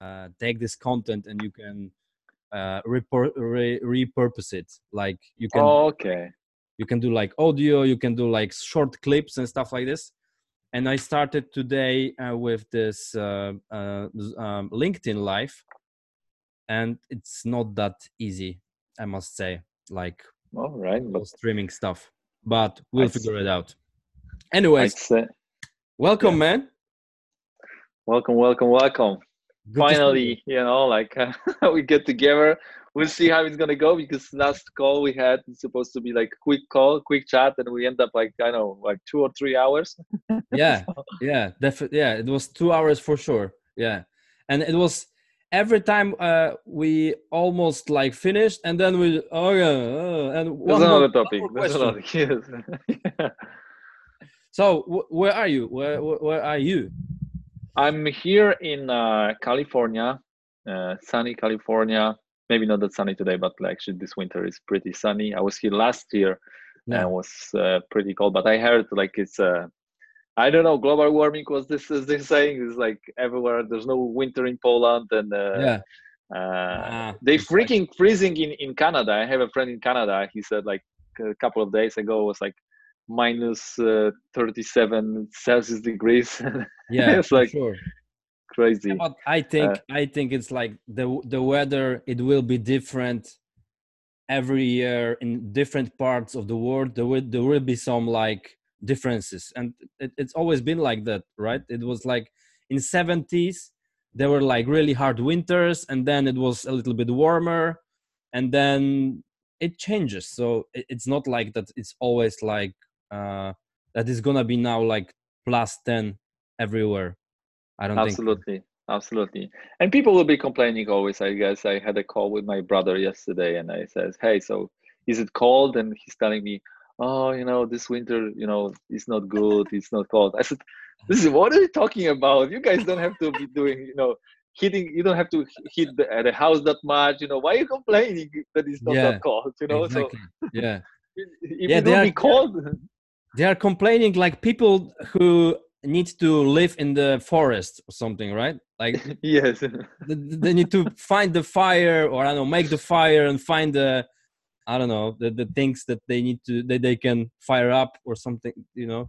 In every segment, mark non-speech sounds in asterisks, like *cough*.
uh, take this content and you can uh, repur- re- repurpose it. Like you can Oh, okay. you can do like audio you can do like short clips and stuff like this and i started today uh, with this uh, uh, um, linkedin live and it's not that easy i must say like All right. But streaming stuff but we'll I figure see. it out anyways welcome man welcome, welcome, welcome. Good. Finally, you know, like *laughs* we get together. We'll see how it's gonna go because last call we had is supposed to be like quick call, quick chat, and we end up like I don't know, like two or three hours. *laughs* yeah yeah definitely yeah it was two hours for sure yeah and it was every time uh we almost like finished and then we oh yeah uh, and That's one more- another one topic. question. another. *laughs* Yes. Yeah. so wh- where are you where, where where are you I'm here in uh, California, uh, sunny California. Maybe not that sunny today, but actually this winter is pretty sunny. I was here last year Yeah. and it was uh, pretty cold, but I heard like it's uh, I don't know, global warming was this is this saying is like everywhere. There's no winter in Poland and uh, yeah uh, Ah, they freaking freezing in in Canada. I have a friend in Canada. He said like a couple of days ago it was like minus uh, 37 Celsius degrees. *laughs* yeah it's like sure. crazy. but i think Uh, i think it's like the the weather it will be different every year in different parts of the world. There will there will be some like differences. And it, it's always been like that right? It was like in 70s there were like really hard winters and then it was a little bit warmer and then it changes. So it's not like that it's always like uh that is gonna be now like plus 10 everywhere. I don't think absolutely absolutely. And people will be complaining always. I guess i had a call with my brother yesterday and i says hey so is it cold? And he's telling me oh you know this winter you know it's not good it's not cold. I said this is what are you talking about? You guys don't have to be doing you know heating you don't have to heat the, the house that much you know. Why are you complaining that it's not Yeah, that cold you know? Exactly. yeah. *laughs* if Yeah, it are- be cold they are complaining like people who need to live in the forest or something right? Like *laughs* yes. they need to find the fire or i don't know make the fire and find the i don't know the, the things that they need to that they can fire up or something you know?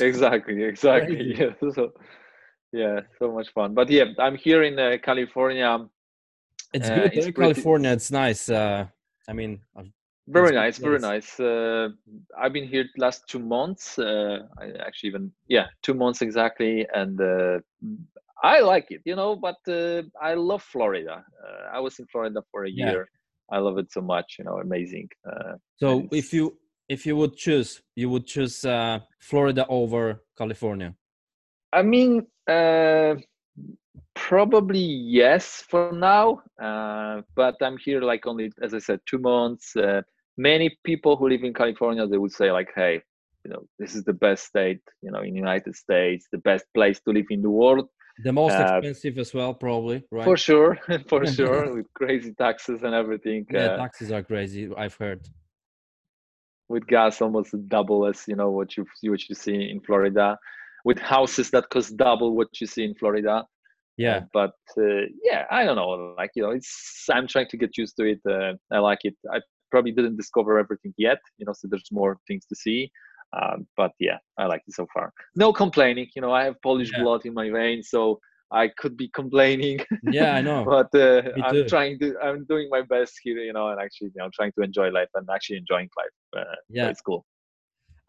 Exactly exactly yeah *laughs* so yeah so much fun. But yeah i'm here in uh, california. It's Uh, good it's in pretty- california it's nice uh i mean I've- very nice very nice. Uh, i've been here last two months uh, i actually even yeah two months exactly and uh, i like it you know but uh, i love florida. Uh, i was in florida for a Yeah. year. I love it so much you know amazing uh, so if you if you would choose you would choose uh florida over california? I mean, uh, probably yes for now. Uh, but I'm here like only, as I said, two months. Uh, many people who live in California, they would say like, "Hey, you know, this is the best state, you know, in United States, the best place to live in the world the most Uh, expensive as well probably right for sure, *laughs* for *laughs* sure, with crazy taxes and everything. yeah uh, taxes are crazy i've heard with gas almost double as you know what you what you see in Florida, with houses that cost double what you see in Florida. Yeah Uh, but uh, yeah, I don't know. Like you know, it's I'm trying to get used to it. Uh, I like it. I probably didn't discover everything yet. You know, so there's more things to see. Um, but yeah, I like it so far. No complaining. You know, I have Polish Yeah. blood in my veins, so I could be complaining. yeah i *laughs* know but uh, I'm trying to. I'm doing my best here. You know, and actually, you know, trying to enjoy life and actually enjoying life. Uh, so Yeah. it's cool.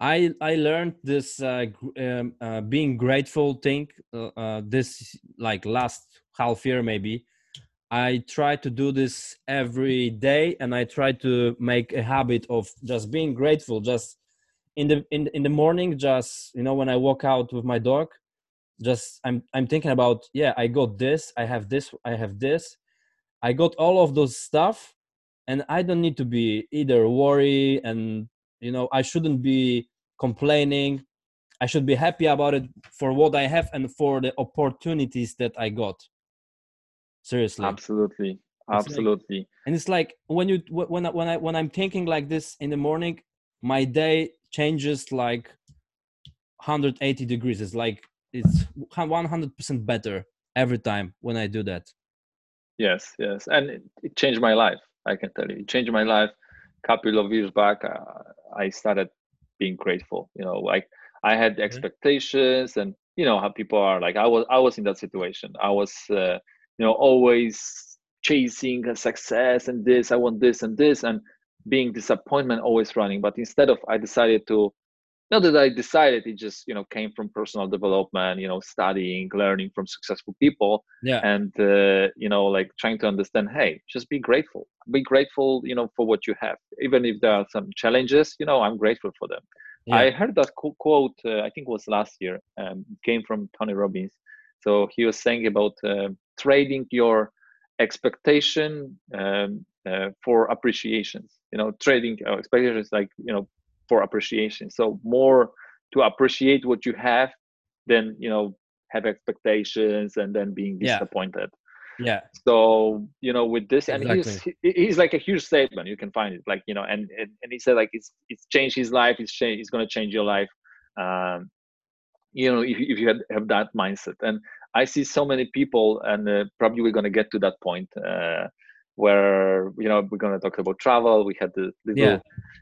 I I learned this uh, um, uh, being grateful thing uh, uh, this like last half year maybe. I try to do this every day, and I try to make a habit of just being grateful. Just in the in in the morning, just you know when I walk out with my dog, just I'm I'm thinking about yeah I got this, I have this, I have this, I got all of those stuff, and I don't need to be either worry and you know I shouldn't be complaining i should be happy about it for what i have and for the opportunities that i got seriously Absolutely, like- absolutely. and it's like when you when I, when i when i'm thinking like this in the morning my day changes like 180 degrees it's like it's 100% better every time when I do that. Yes, yes, and it, it changed my life. I can tell you, it changed my life. A couple of years back, uh, I started being grateful. You know, like I had expectations, and you know how people are. Like I was, I was in that situation. I was, uh, you know, always chasing a success and this. I want this and this, and being disappointment always running. But instead of, I decided to not that I decided it just you know came from personal development you know studying learning from successful people yeah. and uh, you know like trying to understand hey just be grateful. Be grateful you know for what you have. Even if there are some challenges you know I'm grateful for them. Yeah. I heard that quote uh, I think was last year um, came from Tony Robbins. So he was saying about uh, trading your expectation um, uh, for appreciations you know trading uh, expectations like you know for appreciation. So more to appreciate what you have than you know have expectations and then being disappointed. Yeah, yeah. so you know with this exactly. and he's he's like a huge statement. You can find it like you know and and, and he said like it's it's changed his life. It's changed it's going to change your life. Um you know if, if you had, have that mindset. And i see so many people and uh, probably we're going to get to that point uh, where you know we're going to talk about travel. We had the little yeah.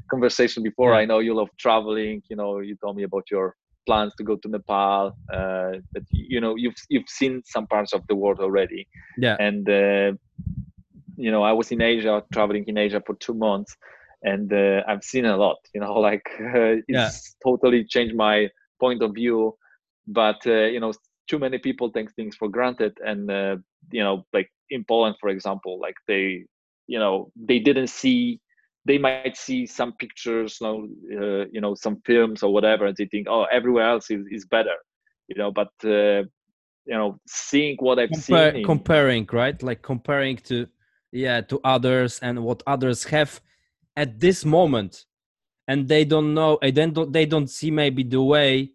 Conversation before. I know you love traveling. You know you told me about your plans to go to nepal uh but you know you've you've seen some parts of the world already. Yeah. And uh, you know i was in asia traveling in asia for two months and uh, i've seen a lot you know *laughs* like uh, *laughs* it's yeah. totally changed my point of view. But uh, you know too many people take things for granted. And uh, you know like in poland for example like they you know they didn't see they might see some pictures you know, uh, you know some films or whatever and they think oh everywhere else is, is better you know but uh, you know seeing what i've Compar- seen in... comparing right like comparing to yeah to others and what others have at this moment and they don't know and then don't, they don't see maybe the way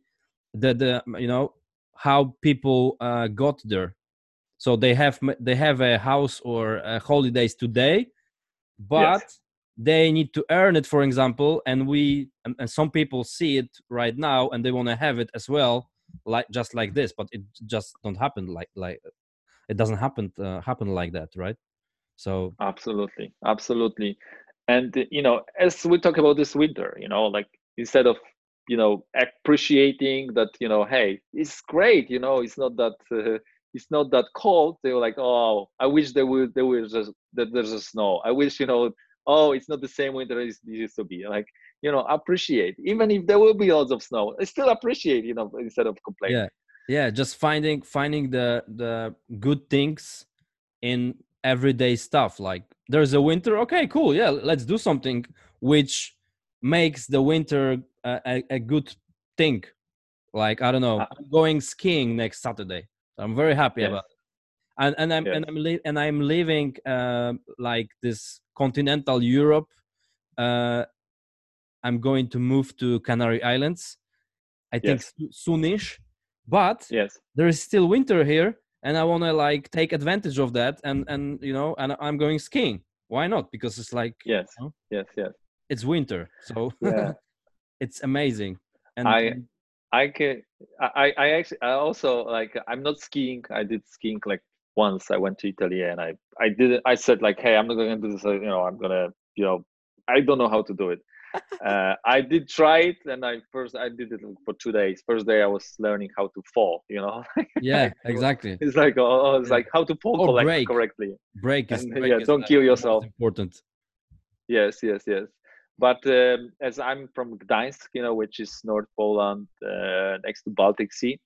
that the you know how people uh, got there so they have they have a house or a holidays today but yes. They need to earn it for example and we and, and some people see it right now and they want to have it as well like just like this but it just don't happen like like it doesn't happen uh, happen like that right? So absolutely absolutely. And you know as we talk about this winter you know like instead of you know appreciating that you know hey it's great you know it's not that uh, *laughs* it's not that cold they were like oh i wish there would there was just that there's a snow. I wish you know oh it's not the same winter as it used to be like you know appreciate even if there will be lots of snow I still appreciate you know instead of complaining yeah yeah just finding finding the the good things in everyday stuff like there's a winter okay cool yeah let's do something which makes the winter a, a good thing. Like I don't know, uh, I'm going skiing next Saturday. I'm very happy yes. about it. And and I'm and I'm li- and I'm leaving uh, like this continental Europe. Uh, I'm going to move to Canary Islands. I think yes. soonish, but yes, there is still winter here, and I want to like take advantage of that. And and you know, and I'm going skiing. Why not? Because it's like yes, you know, yes, yes. It's winter, so yeah *laughs* it's amazing and i i can i i actually i also like i'm not skiing i did skiing like once i went to italy and i i did i said like hey i'm not gonna do this you know i'm gonna you know i don't know how to do it. *laughs* Uh, i did try it and i first i did it for two days. First day i was learning how to fall you know? *laughs* Yeah exactly. it's like oh, it's like how to fall or break. correctly. Break is, and, break yeah don't kill yourself. important. Yes yes yes. But um, as I'm from Gdańsk, you know, which is North Poland, uh, next to Baltic Sea,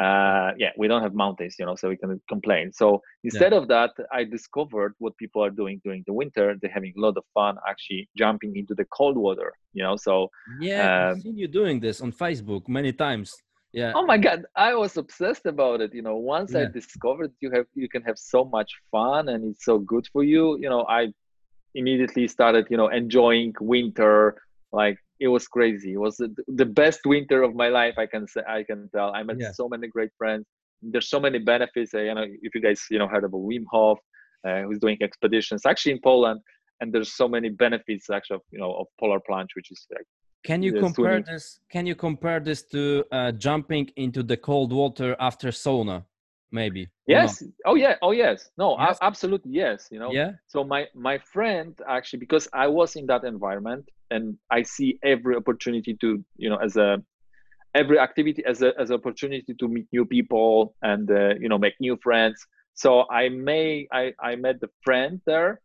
uh, yeah, we don't have mountains, you know, so we can complain. So instead yeah. of that, I discovered what people are doing during the winter. They're having a lot of fun actually jumping into the cold water, you know. So yeah, um, I've seen you doing this on Facebook many times. Yeah. Oh my God, I was obsessed about it. You know, once yeah. I discovered you have you can have so much fun and it's so good for you. You know, I immediately started you know enjoying winter like it was crazy it was the, best winter of my life i can say i can tell i met yeah. so many great friends there's so many benefits uh, you know if you guys you know heard about wim hof uh, who's doing expeditions actually in poland and there's so many benefits actually of you know of polar plunge which is like can you compare swimming. this can you compare this to uh, jumping into the cold water after sauna maybe yes. Not? oh yeah. Oh yes. No Yes? absolutely yes you know? Yeah. So my my friend actually because i was in that environment and i see every opportunity to you know as a every activity as a as an opportunity to meet new people and uh, you know make new friends. So i may i i met the friend there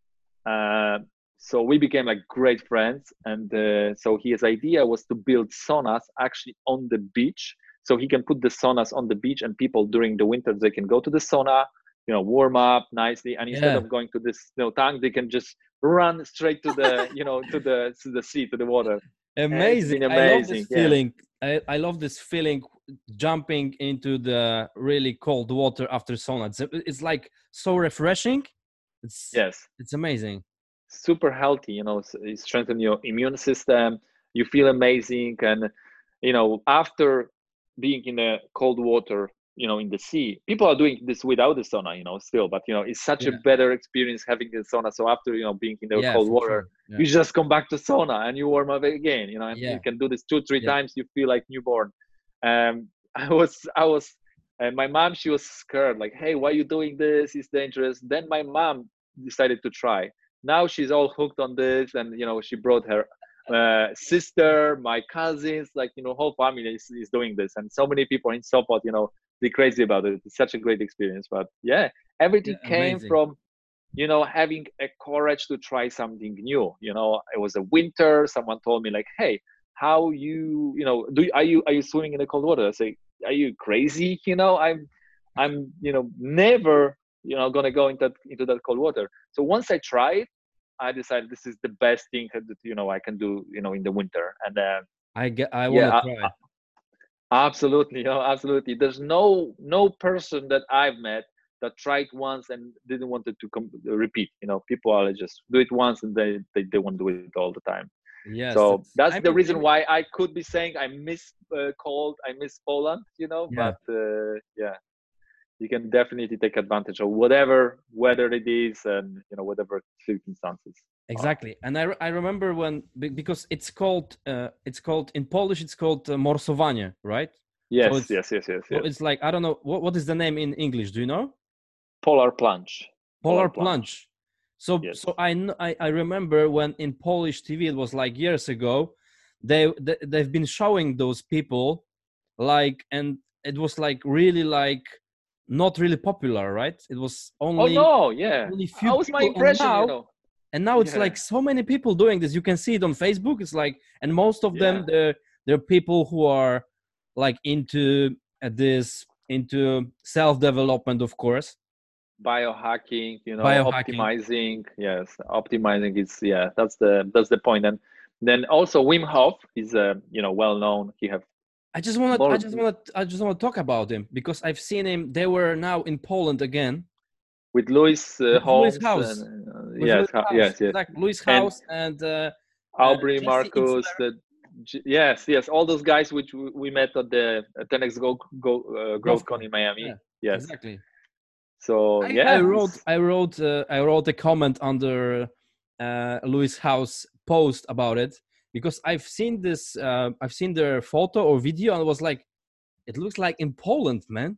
uh, so we became like great friends and uh, so his idea was to build saunas actually on the beach so he can put the saunas on the beach and people during the winter they can go to the sauna you know warm up nicely. And instead Yeah. of going to this you know tank they can just run straight to the *laughs* you know to the to the sea to the water. Amazing. been i love amazing, this yeah. feeling. I, I love this feeling jumping into the really cold water after sauna. It's, it's like so refreshing. It's yes. it's amazing. Super healthy you know it strengthen your immune system. You feel amazing. And you know after being in the cold water you know in the sea people are doing this without the sauna you know still but you know it's such a better experience having the sauna so after you know being in the yeah cold water sure. Yeah. you just come back to sauna and you warm up again you know and Yeah. you can do this two three Yeah. times you feel like newborn um *laughs* i was i was and my mom she was scared like hey why are you doing this it's dangerous then my mom decided to try now she's all hooked on this and you know she brought her uh, sister my cousins like you know whole family is, is doing this. And so many people in Sopot you know they're crazy about it. It's such a great experience. But yeah everything Yeah, came from you know having a courage to try something new. You know it was a winter. Someone told me like hey how you you know do are you are you swimming in the cold water? I say are you crazy? You know i'm i'm you know never you know gonna go into into that cold water. So once i tried i decided this is the best thing that you know i can do you know in the winter and uh, i get i Yeah, want to I- try absolutely *laughs* oh, absolutely there's no no person that i've met that tried once and didn't want it to come repeat you know people are just do it once and they they, they want to do it all the time yes so that's I the reason I why I could be saying I miss uh, cold, I miss Poland, you know. Yeah. But uh, yeah, you can definitely take advantage of whatever weather it is and you know whatever circumstances. exactly and i, re- I remember when because it's called uh, it's called in polish it's called uh, morsowanie right Yes, it's- yes, yes, yes, so yes. it's like i don't know what, what is the name in english do you know Polar plunge. polar Polar plunge. plunge so Yes. so I, I i remember when in polish tv it was like years ago they, they they've been showing those people like and it was like really like not really popular right it was only Oh no, yeah. only few That was my people, and impression, now- you know. and now it's Yeah. like so many people doing this you can see it on facebook it's like and most of Yeah. them they're they're people who are like into uh, this into self development of course Biohacking, you know, Biohacking. optimizing. Yes, optimizing is yeah. That's the that's the point. And then also Wim Hof is uh, you know well known. He have i just want to i just want to i just want to talk about him because i've seen him they were now in poland again with Lewis uh, With Lewis. House. and, uh, with yes, Lewis Howes, yes, yes. exactly Lewis Howes and uh, Aubrey Jesse Marcus. The, yes, yes, all those guys which we, we met at the uh, 10x Go Go uh, Growth Con in Miami. yeah, Yes. exactly So I, yeah, I wrote I wrote uh, I wrote a comment under uh, Lewis Howes post about it because I've seen this uh, I've seen their photo or video and I was like, it looks like in Poland, man.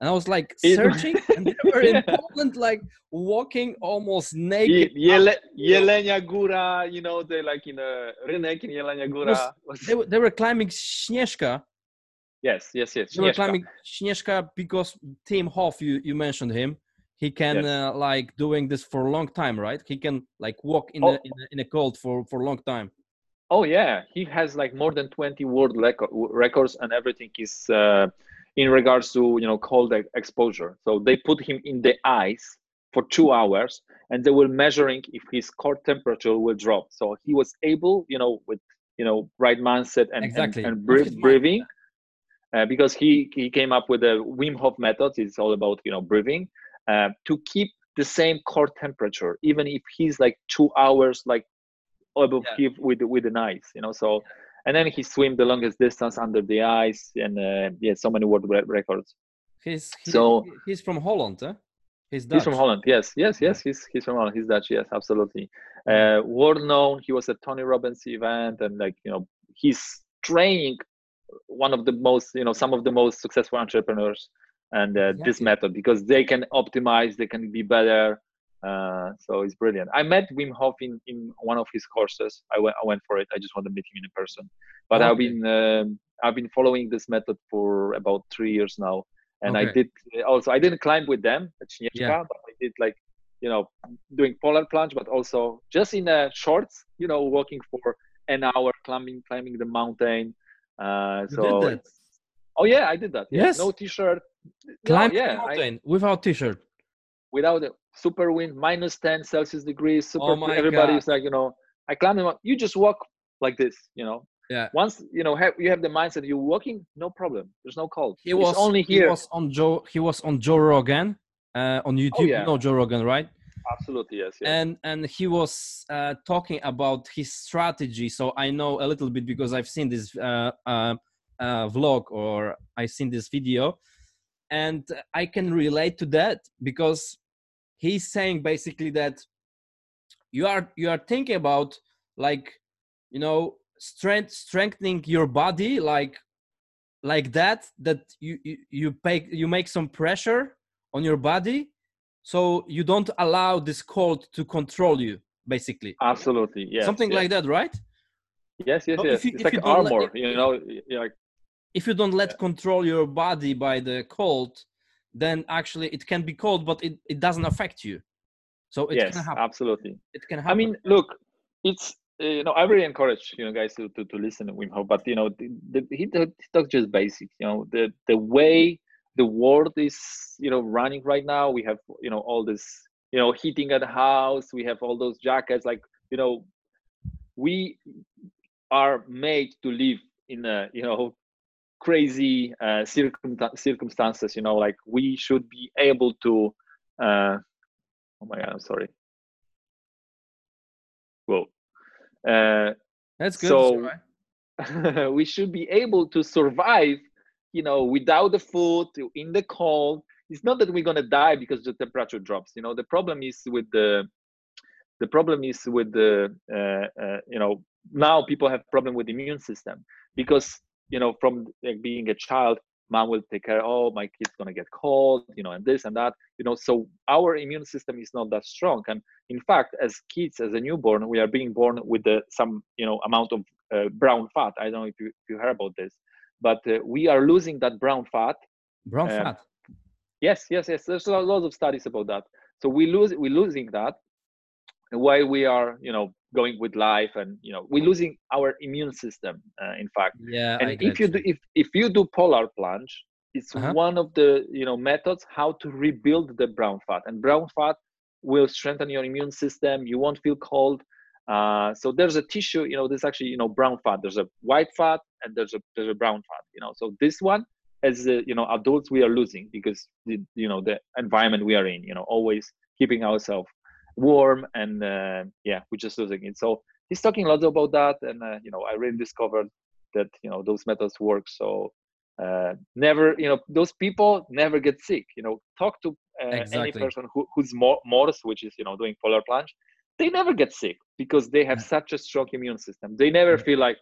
And I was like *laughs* searching, and they were in Poland, like walking almost naked. Jele- Jelenia Góra, you know, they like in a Rynek in Jelenia Góra. They, were- they were climbing Śnieżka. Yes, yes, yes. They were climbing Śnieżka because Wim Hof, you, you mentioned him. He can Yes. uh, like doing this for a long time, right? He can like walk in Oh. a, in a in a cold for for a long time. Oh yeah, he has like more than 20 world reco- records and everything is uh, in regards to you know cold exposure. So they put him in the ice for two hours and they were measuring if his core temperature will drop. So he was able, you know, with you know right mindset and Exactly. and, and breath- breathing, uh, because he he came up with the Wim Hof method. It's all about you know breathing uh, to keep the same core temperature, even if he's like two hours like above Yeah. here with with the ice, you know. So, and then he swam the longest distance under the ice, and uh, yeah, so many world re- records. He's he, So- he's from Holland, huh? He's Dutch. He's from Holland. Yes, yes, yes. He's he's from Holland. He's Dutch. Yes, absolutely. Uh, world known. He was at Tony Robbins event, and like you know, he's training one of the most you know some of the most successful entrepreneurs and uh, this method because they can optimize, they can be better. Uh, so it's brilliant. I met Wim Hof in, in one of his courses. I went I went for it. I just want to meet him in person. But okay. I've been um, I've been following this method for about three years now, and okay. I did also I didn't climb with them at Śnieżka, yeah. but I did like you know doing polar plunge, but also just in uh, shorts, you know, walking for an hour, climbing climbing the mountain. Uh, so oh yeah, I did that. Yeah. Yes, no t-shirt. Climb no, yeah, mountain I, without t-shirt. Without a super wind, minus ten Celsius degrees. Super. Oh everybody's God. like you know, I climb them. up. You just walk like this, you know yeah once you know have, you have the mindset you're walking no problem there's no cold he was only here he was on joe he was on joe rogan uh, on youtube oh, yeah. you know joe rogan right absolutely yes, yes. and and he was uh, talking about his strategy so i know a little bit because i've seen this uh, uh, uh vlog or i've seen this video and i can relate to that because he's saying basically that you are you are thinking about like you know strength strengthening your body like like that that you you you, pay, you make some pressure on your body so you don't allow this cold to control you basically. Absolutely yeah something yes. like that right? Yes yes so yes. you, it's like armor let, you know like if you don't let yeah. control your body by the cold then actually it can be cold but it, it doesn't affect you so it yes, can happen absolutely it can happen i mean look it's uh, you know, I really encourage you know guys to, to, to listen to Wim Hof, but you know, the, the, he, he talks just basic. You know, the the way the world is you know running right now, we have you know all this you know heating at the house, we have all those jackets. Like you know, we are made to live in a you know crazy uh, circum- circumstances. You know, like we should be able to. Uh, oh my god, I'm sorry. Well, uh, That's good. So *laughs* we should be able to survive, you know, without the food in the cold. It's not that we're gonna die because the temperature drops. You know, the problem is with the the problem is with the uh, uh, you know now people have problem with the immune system because you know from like, being a child mom will take care oh my kid's going to get cold you know and this and that you know so our immune system is not that strong. And in fact as kids as a newborn we are being born with the, some you know amount of uh, brown fat. I don't know if you, if you heard about this but uh, we are losing that brown fat brown uh, fat? yes yes yes. There's a lot of studies about that. So we lose we're losing that while we are you know going with life and you know we're losing our immune system uh, in fact. Yeah and if you do if, if you do polar plunge it's uh-huh. one of the you know methods how to rebuild the brown fat. And brown fat will strengthen your immune system you won't feel cold. Uh, so there's a tissue you know there's actually you know brown fat. There's a white fat and there's a there's a brown fat you know. So this one as uh, you know adults we are losing because the, you know the environment we are in you know always keeping ourselves warm and uh, yeah we're just losing it so he's talking a lot about that and uh, you know i really discovered that you know those methods work so uh, never you know those people never get sick you know talk to uh, exactly. any person who, who's more morse which is you know doing polar plunge they never get sick because they have yeah. such a strong immune system they never yeah. feel like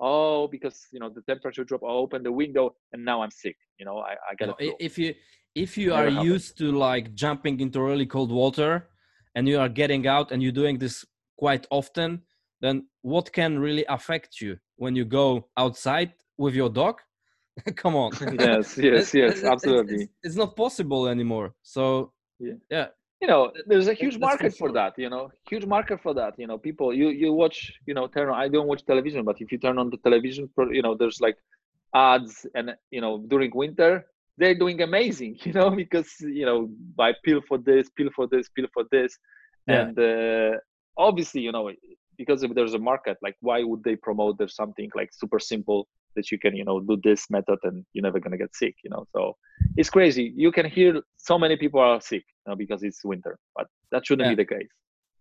oh because you know the temperature drop i open the window and now i'm sick you know i, I you know, if you if you are used to like jumping into really cold water and you are getting out and you're doing this quite often then what can really affect you when you go outside with your dog? *laughs* Come on. Yes *laughs* yes yes absolutely it's, it's, it's, not possible anymore. So yeah, yeah. you know there's a huge market for that you know huge market for that you know people you you watch you know turn on i don't watch television but if you turn on the television you know there's like ads and you know during winter they're doing amazing, *laughs* you know, because you know, by pill for this, pill for this, pill for this, yeah. and uh, obviously, you know, because if there's a market, like why would they promote there's something like super simple that you can, you know, do this method and you're never gonna get sick, you know? So it's crazy. You can hear so many people are sick you know, because it's winter, but that shouldn't yeah. be the case.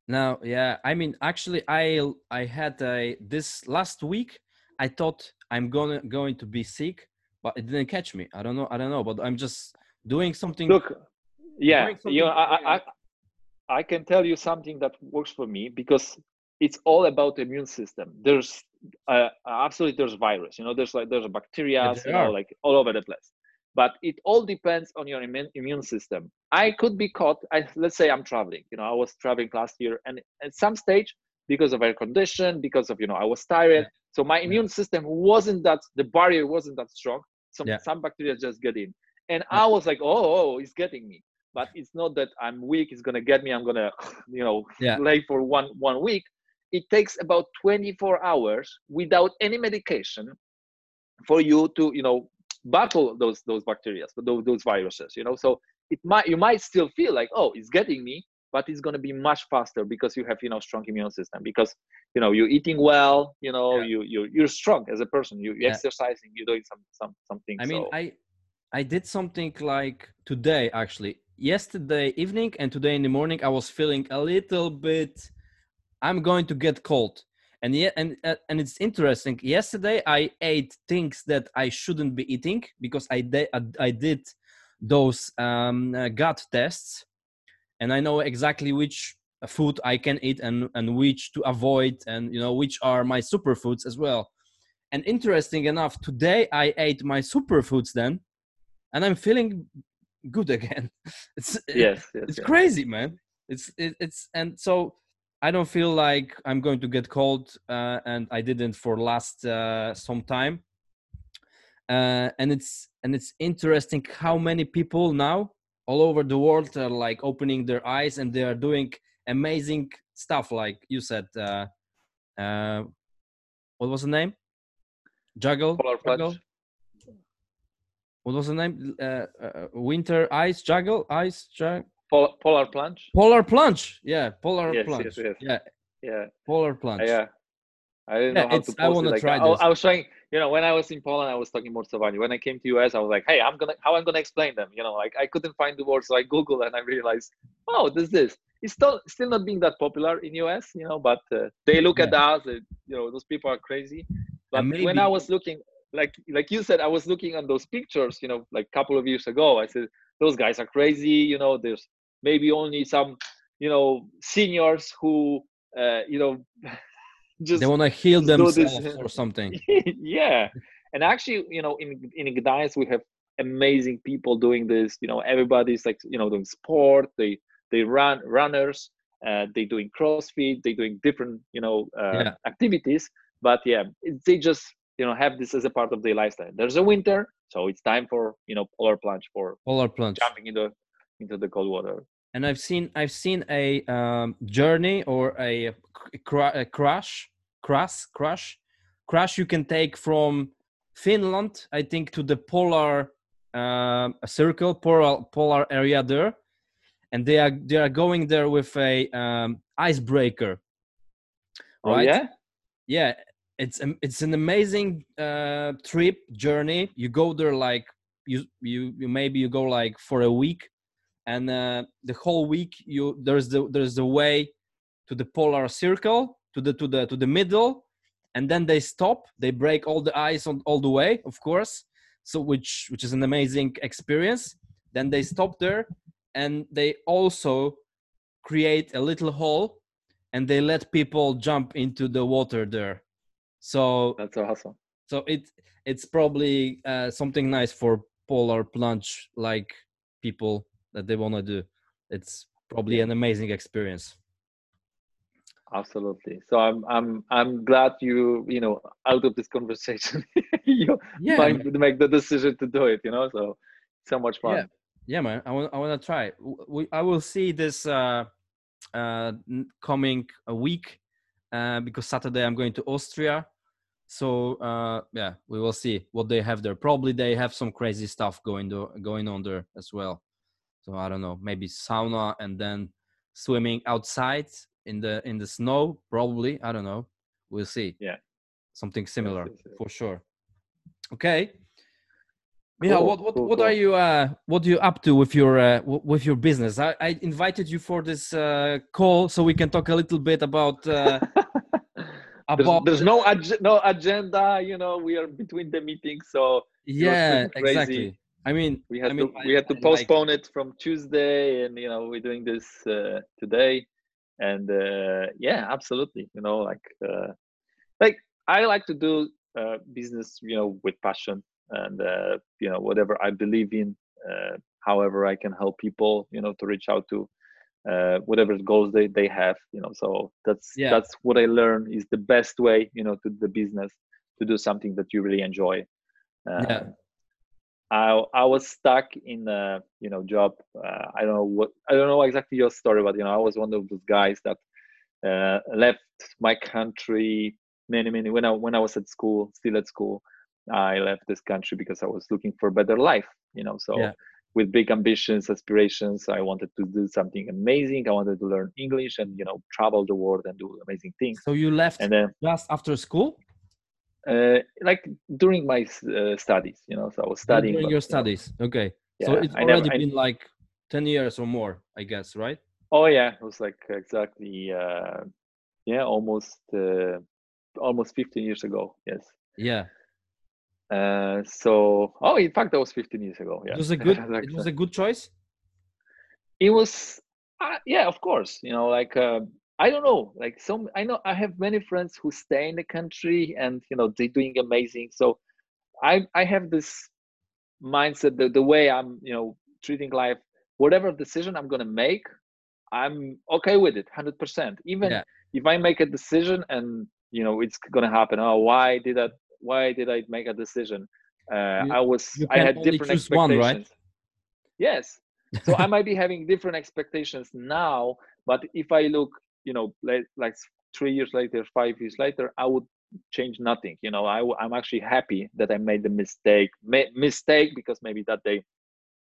No, yeah, I mean, actually, I I had a this last week. I thought I'm gonna going to be sick but it didn't catch me. I don't know. I don't know, but I'm just doing something. Look, yeah, something you know, I, I, I can tell you something that works for me because it's all about the immune system. There's uh, absolutely there's virus. You know, there's like there's bacteria, you know, like all over the place. but it all depends on your immune, immune system i could be caught I, let's say i'm traveling you know i was traveling last year and at some stage because of air condition because of you know i was tired yeah. so my immune system wasn't that the barrier wasn't that strong some yeah. some bacteria just get in. And i was like oh, oh, oh it's getting me. But it's not that i'm weak it's gonna get me i'm gonna *laughs* you know lay for one one week. It takes about 24 hours without any medication for you to you know battle those those bacteria those, those viruses you know? So it might you might still feel like oh it's getting me but it's going to be much faster because you have you know strong immune system because you know you're eating well you know yeah. you you you're strong as a person you, yeah. exercising you're doing some some something i mean so. i i did something like today actually yesterday evening and today in the morning i was feeling a little bit i'm going to get cold and yeah and uh, and it's interesting yesterday i ate things that i shouldn't be eating because i did i did those um, uh, gut tests and i know exactly which food i can eat and and which to avoid and you know which are my superfoods as well and interesting enough today i ate my superfoods then and i'm feeling good *laughs* again it's yes, yes it's yes. crazy man it's it, it's and so I don't feel like I'm going to get cold, uh, and I didn't for last uh, some time. Uh, and it's and it's interesting how many people now all over the world are like opening their eyes and they are doing amazing stuff. Like you said, uh, uh, what was the name? Juggle. Juggle. What was the name? Uh, winter ice juggle, ice juggle. Polar, polar plunge. Polar plunge. Yeah, polar yes, plunge. Yes, yes. Yeah. Yeah. Polar plunge. Yeah. I didn't yeah, know how to post I want to like, try I, this. I was trying, you know, when I was in Poland, I was talking morsowanie. When I came to US, I was like, hey, I'm gonna how I'm gonna explain them. You know, like I couldn't find the words, so I Googled and I realized, oh, this this. It's still still not being that popular in US, you know, but uh, they look yeah. at us, uh, you know, those people are crazy. But maybe, when I was looking, like like you said, I was looking on those pictures, you know, like a couple of years ago. I said those guys are crazy. You know, there's maybe only some you know seniors who uh, you know *laughs* just they want to heal themselves or something. *laughs* Yeah. And actually you know in in Gdańsk we have amazing people doing this. You know everybody's like you know doing sport. They they run runners. Uh, they doing crossfit. They doing different you know uh, yeah. activities. But yeah they just you know have this as a part of their lifestyle. There's a winter so it's time for you know polar plunge for polar plunge. jumping into into the cold water. And I've seen I've seen a um, journey or a, a crash crash crash crash you can take from Finland I think to the polar uh, circle polar polar area there, and they are they are going there with a um, icebreaker. Oh yeah, yeah. It's it's an amazing uh, trip journey. You go there like you you you maybe you go like for a week and uh, the whole week you there's the there's the way to the polar circle to the to the to the middle and then they stop. They break all the ice on all the way of course. So which which is an amazing experience. Then they stop there and they also create a little hole and they let people jump into the water there. So that's awesome. So it it's probably uh, something nice for polar plunge like people that they want to do. It's probably an amazing experience absolutely. So i'm i'm i'm glad you you know out of this conversation *laughs* you yeah, find make the decision to do it you know so so much fun. Yeah, yeah man i want i want to try we, i will see this uh uh coming a week uh because saturday i'm going to austria. So uh yeah we will see what they have there. Probably they have some crazy stuff going to, going on there as well. So i don't know maybe sauna and then swimming outside in the in the snow probably i don't know we'll see yeah something similar yes. for sure okay Michał, cool, what what, cool, what cool. are you uh what are you up to with your uh with your business? I, I invited you for this uh call so we can talk a little bit about uh *laughs* about there's, there's no ag- no agenda, you know, we are between the meetings so yeah, exactly. I mean, we had I mean, to we had to I, postpone like... it from Tuesday, and you know we're doing this uh, today, and uh, yeah, absolutely. You know, like uh, like I like to do uh, business, you know, with passion. and uh, you know whatever i believe in uh, however i can help people you know to reach out to uh, whatever goals they, they have you know so that's Yeah. that's what i learned is the best way you know to the business to do something that you really enjoy uh, Yeah. I, I was stuck in a you know job uh, i don't know what i don't know exactly your story but you know i was one of those guys that uh, left my country many many when i when i was at school still at school i left this country because i was looking for a better life you know so Yeah. with big ambitions aspirations i wanted to do something amazing i wanted to learn english and you know travel the world and do amazing things So you left and then just after school? Uh, like during my uh, studies you know so i was studying During your studies. Okay. so it's I already never- I- been like 10 years or more, I guess, right? Oh yeah, it was like exactly uh yeah, almost uh almost 15 years ago. Yes. Yeah. Uh so oh in fact that was 15 years ago. Yeah. It was a *laughs* good Like, it was a good choice. it was uh, yeah, of course, you know, like uh, I don't know, like some I know I have many friends who stay in the country and you know they're doing amazing. So I I have this mindset the, the way I'm, you know, treating life, whatever decision I'm gonna make, I'm okay with it 100%. Even Yeah. if I make a decision and you know it's gonna happen, oh why did I why did I make a decision? Uh, You- I was I had different choose one, expectations. right? Yes. So I might be having different expectations now, but if I look, you know, like, like three years later, five years later, I would change nothing. You know, I'm actually happy that I made the mistake. Ma- mistake because maybe that day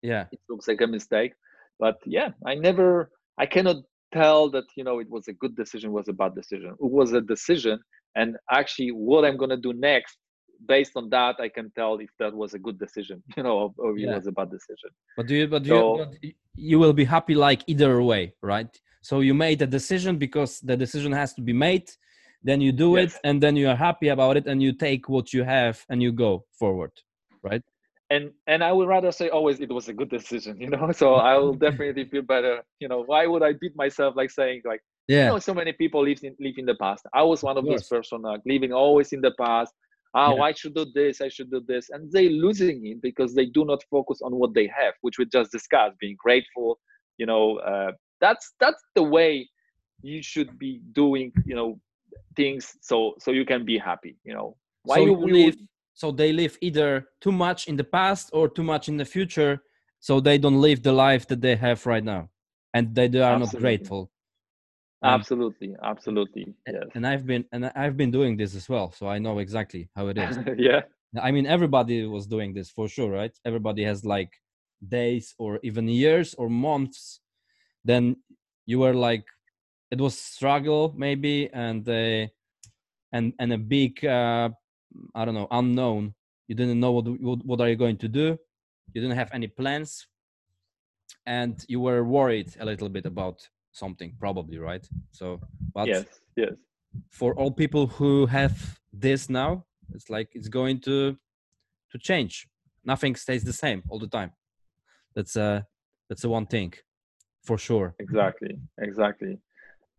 Yeah. it looks like a mistake. But yeah, I never, I cannot tell that you know it was a good decision, was a bad decision. It was a decision, and actually, what I'm gonna do next, based on that, I can tell if that was a good decision, *laughs* you know, or, or it Yeah. was a bad decision. But do you but do So- you but you will be happy like either way, right? So you made a decision because the decision has to be made, then you do it and then you are happy about it and you take what you have and you go forward, right? and and I would rather say always it was a good decision, you know. *laughs* So I will definitely feel better. You know, why would I beat myself like saying like Yeah. you know so many people live in live in the past. I was one of those person like living always in the past. Ah, Yeah. I should do this, I should do this, and they losing it because they do not focus on what they have, which we just discussed, being grateful. You know, uh, that's that's the way you should be doing. You know, things so so you can be happy. You know, why so you, live so they live either too much in the past or too much in the future so they don't live the life that they have right now and they, they are not grateful Um, absolutely, absolutely, yes. and i've been and i've been doing this as well so i know exactly how it is *laughs* yeah, i mean everybody was doing this for sure right everybody has like days or even years or months then you were like it was struggle maybe and uh, and and a big uh, i don't know unknown. You didn't know what, what what are you going to do. You didn't have any plans. And you were worried a little bit about something probably right? So but yes, yes. for all people who have this now it's like it's going to to change. Nothing stays the same all the time. That's uh that's the one thing for sure. Exactly exactly.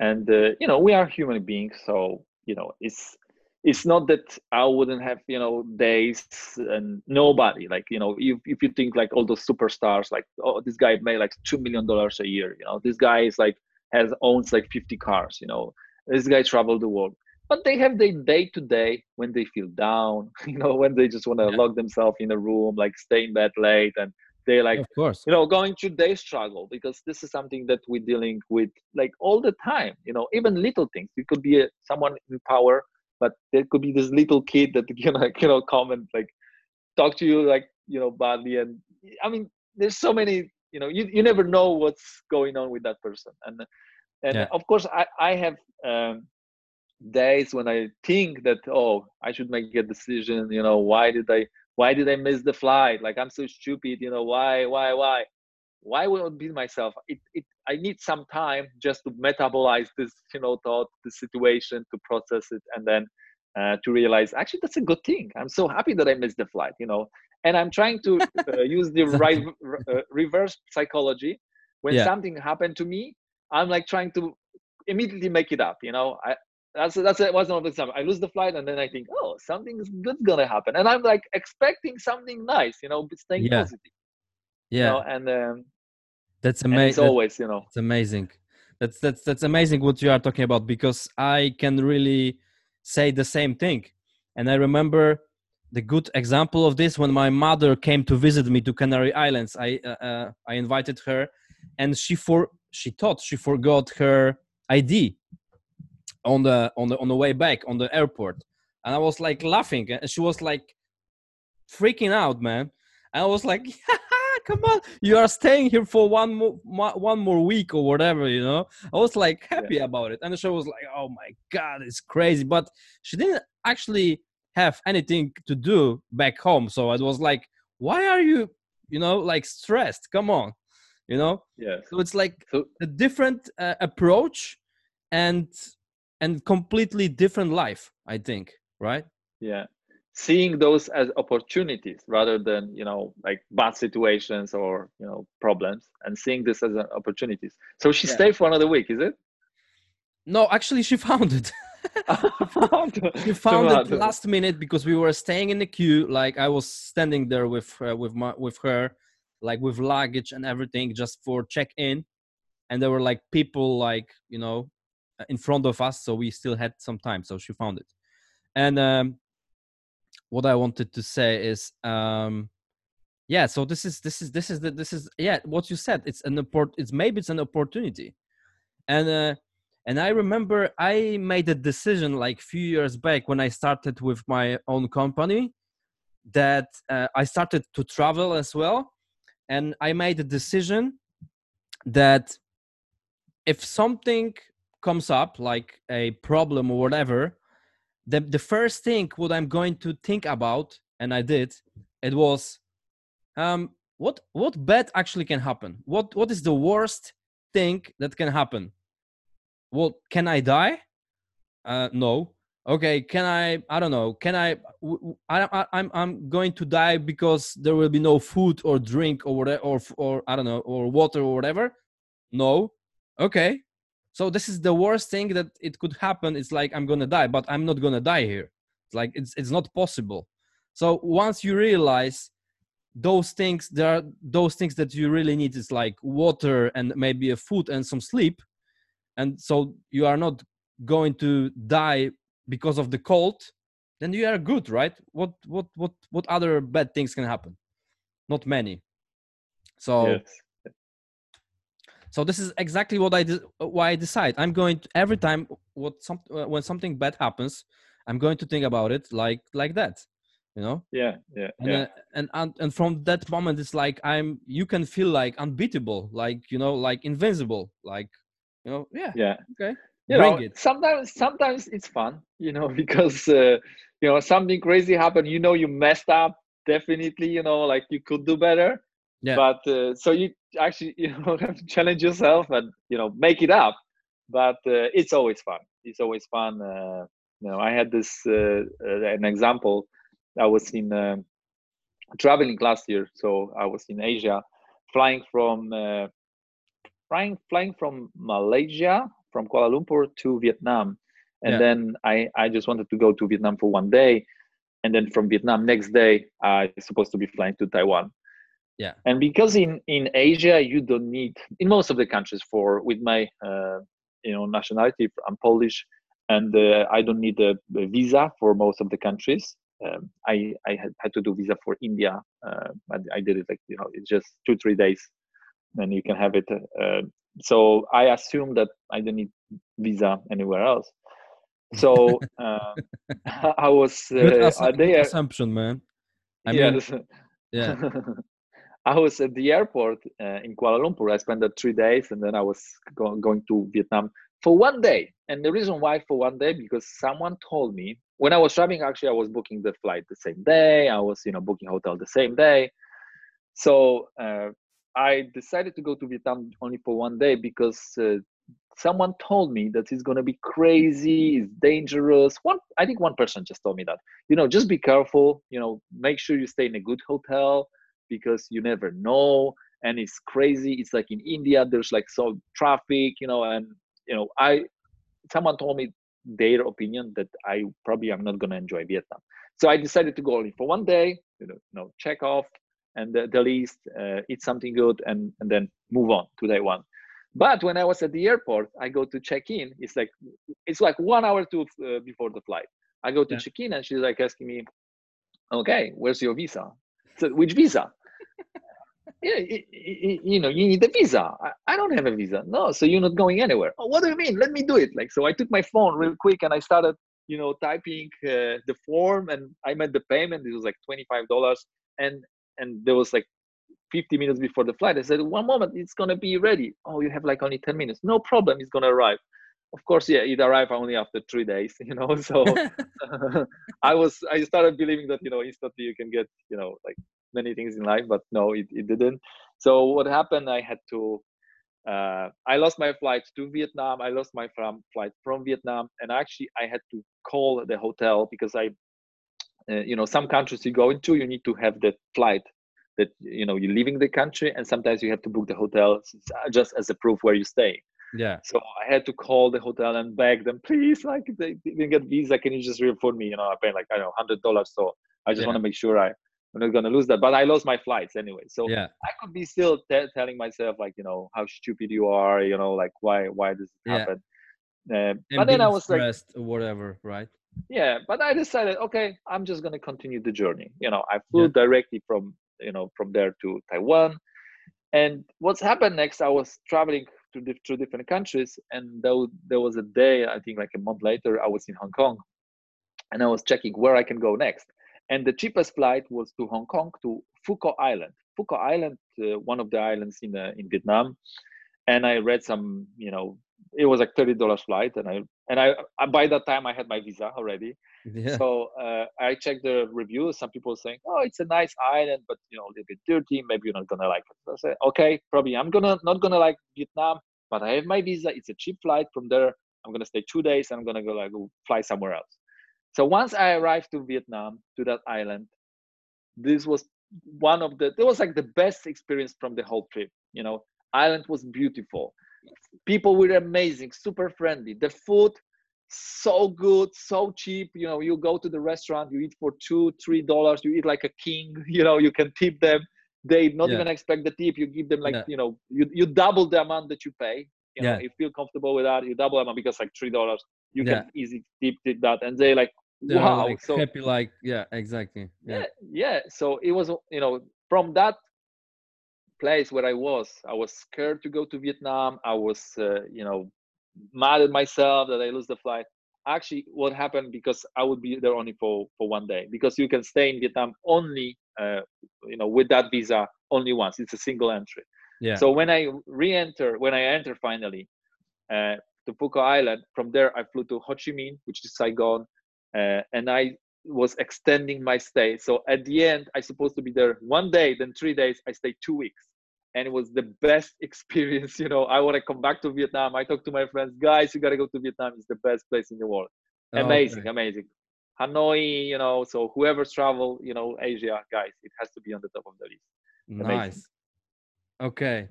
And uh, you know we are human beings so you know it's it's not that i wouldn't have you know days and nobody like you know if, if you think like all those superstars like oh this guy made like two million dollars a year you know this guy is like has owns like 50 cars you know this guy traveled the world. But they have their day to day when they feel down *laughs* you know when they just want to Yeah. lock themselves in a room like stay in bed late and they like of course. you know going through their struggle because this is something that we're dealing with like all the time you know even little things. It could be a, someone in power but there could be this little kid that *laughs* you know you know come and like talk to you like you know badly. And i mean there's so many you know you, you never know what's going on with that person. And and Yeah. of course i i have um days when i think that oh i should make a decision you know why did i why did i miss the flight? Like i'm so stupid you know why why why? Why would I beat myself? It, it i need some time just to metabolize this you know thought the situation to process it and then uh, to realize actually that's a good thing. I'm so happy that i missed the flight you know? And i'm trying to *laughs* uh, use the right uh, reverse psychology. When Yeah. something happened to me i'm like trying to immediately make it up you know? I that's that's it was one of the time i lose the flight and then i think oh something's good gonna happen and i'm like expecting something nice you know staying Yeah. positive yeah you know and um that's and it's amazing always you know It's amazing. That's that's that's amazing what you are talking about because I can really say the same thing. And I remember the good example of this when my mother came to visit me to Canary Islands. I uh, uh, I invited her, and she for she thought she forgot her ID on the on the on the way back on the airport, and I was like laughing, and she was like freaking out, man. And I was like, *laughs* come on, you are staying here for one more one more week or whatever, you know. I was like happy about it, and she was like, oh my god, it's crazy. But she didn't actually have anything to do back home, so I was like, why are you, you know, like stressed? Come on, you know. yes So it's like so a different uh, approach, and and completely different life. I think, right? yeah seeing those as opportunities rather than you know like bad situations or you know problems and seeing this as an opportunities so she Yeah. stayed for another week is it No, actually, she *laughs* *laughs* found it. She found it last minute because we were staying in the queue. Like I was standing there with uh, with my with her, like with luggage and everything, just for check in, and there were like people like you know uh, in front of us, so we still had some time. So she found it, and um, what I wanted to say is, um, yeah. So this is this is this is the this is yeah. What you said, it's an oppor- It's maybe it's an opportunity, and. uh and i remember i made a decision like few years back when i started with my own company that uh, i started to travel as well and i made a decision that if something comes up like a problem or whatever the, the first thing what i'm going to think about and i did it was um what what bad actually can happen? What what is the worst thing that can happen? Well can i die? Uh no. Okay can i i don't know. Can I? I'm i'm going to die because there will be no food or drink or whatever or or i don't know or water or whatever? No. Okay so this is the worst thing that it could happen. It's like i'm gonna die but i'm not gonna die here. It's like it's it's not possible. So once you realize those things there are those things that you really need is like water and maybe a food and some sleep. And so you are not going to die because of the cold then you are good right? What what what what other bad things can happen? Not many. So yes so this is exactly what i de- why i decide. I'm going to every time what some uh, when something bad happens i'm going to think about it like like that you know? Yeah yeah and yeah. uh, and, and and from that moment it's like i'm you can feel like unbeatable like you know like invincible like you know yeah yeah. okay you bring know it. sometimes sometimes it's fun you know *laughs* because uh, you know something crazy happened you know you messed up definitely you know like you could do better Yeah. but uh, so you actually *laughs* you know have to challenge yourself and you know make it up but uh, it's always fun it's always fun uh, you know i had this uh, uh, an example i was in um traveling last year so i was in asia flying from uh, flying flying from Malaysia from Kuala Lumpur to Vietnam, and Yeah. then I I just wanted to go to Vietnam for one day, and then from Vietnam next day I was supposed to be flying to Taiwan. Yeah. And because in in Asia you don't need in most of the countries for with my uh, you know nationality I'm Polish, and uh, I don't need a, a visa for most of the countries. Um, I I had, had to do visa for India. Uh, I, I did it like you know it's just two three days and you can have it. Uh, so I assume that I don't need visa anywhere else. So *laughs* uh, *laughs* I was uh, assu- there. assumption man i mean *laughs* yeah I was at the airport uh, in Kuala Lumpur. I spent three days, and then I was go- going to Vietnam for one day. And the reason why for one day because someone told me when I was traveling. Actually, I was booking the flight the same day. I was, you know, booking hotel the same day. So uh, I decided to go to Vietnam only for one day because uh, someone told me that it's gonna be crazy, it's dangerous. One, I think one person just told me that. You know, just be careful. You know, make sure you stay in a good hotel because you never know. And it's crazy. It's like in India, there's like so traffic. You know, and you know, I someone told me their opinion that I probably am not going to enjoy Vietnam. So I decided to go only for one day, you know, you know check off and the, the list, uh, eat something good, and, and then move on to day one. But when I was at the airport, I go to check in. It's like it's like one hour to uh, before the flight. I go to yeah. check in, and she's like asking me, "Okay, where's your visa?" So which visa? Yeah, you know, you need a visa. I, I, don't have a visa. No, so you're not going anywhere. Oh, what do you mean? Let me do it. Like, so I took my phone real quick and I started, you know, typing uh, the form and I made the payment. It was like $25. And, and there was like 50 minutes before the flight. I said, one moment, it's going to be ready. Oh, you have like only 10 minutes. No problem. It's going to arrive. Of course, yeah, it arrived only after three days, *laughs* you know. So *laughs* *laughs* I was, I started believing that, you know, instantly you can get, you know, like many things in life, but no, it, it didn't. So what happened? I had to. Uh, I lost my flight to Vietnam. I lost my from, flight from Vietnam, and actually I had to call the hotel because I, uh, you know, some countries you go into, you need to have the flight that you know you're leaving the country, and sometimes you have to book the hotel just as a proof where you stay. Yeah. So I had to call the hotel and beg them, please, like they didn't get visa, can you just refund me? You know, I pay like I don't know, hundred dollars. So I just yeah. want to make sure I I'm not gonna lose that. But I lost my flights anyway, so yeah. I could be still t- telling myself like, you know, how stupid you are, you know, like why why does it happen? Uh, but then I was like, or whatever, right? Yeah, but I decided, okay, I'm just gonna continue the journey. You know, I flew yeah. directly from you know from there to Taiwan, and what's happened next? I was traveling to the, through different countries, and there, there was a day, I think like a month later, I was in Hong Kong, and I was checking where I can go next and the cheapest flight was to Hong Kong to Phu Quoc Island. Phu Quoc Island, uh, one of the islands in uh, in Vietnam, and I read some, you know, it was like thirty dollars flight, and I and I by that time I had my visa already. Yeah. So uh, I checked the reviews. Some people saying, "Oh, it's a nice island, but you know, a little bit dirty. Maybe you're not gonna like it." So I said, "Okay, probably I'm gonna not gonna like Vietnam, but I have my visa. It's a cheap flight from there. I'm gonna stay two days, and I'm gonna go like fly somewhere else." So once I arrived to Vietnam, to that island, this was one of the, it was like the best experience from the whole trip. You know, island was beautiful. People were amazing, super friendly. The food, so good, so cheap. You know, you go to the restaurant, you eat for two, three dollars, you eat like a king. *laughs* You know, you can tip them. They not yeah. even expect the tip. You give them like, yeah. you know, you, you double the amount that you pay. You know, yeah. you feel comfortable with that. You double amount because like three dollars, you can easily tip, tip that. And they like, wow like so happy like yeah exactly yeah. yeah yeah so it was you know from that place where i was i was scared to go to vietnam i was uh, you know mad at myself that i lost the flight actually what happened because i would be there only for for one day because you can stay in vietnam only uh, you know with that visa only once it's a single entry yeah so when i re-enter when i enter finally uh, to Phu Quoc Island. From there, I flew to Ho Chi Minh, which is Saigon and I was extending my stay. So at the end, I supposed to be there one day, then three days. I stayed two weeks, and it was the best *laughs* experience. You know, I want to come back to Vietnam. I talk to my friends, guys, you gotta go to Vietnam. It's the best place in the world. Amazing, okay. amazing. Hanoi, you know, so whoever's travel, you know, Asia, guys, it has to be on the top of the list. Amazing. Nice. Okay,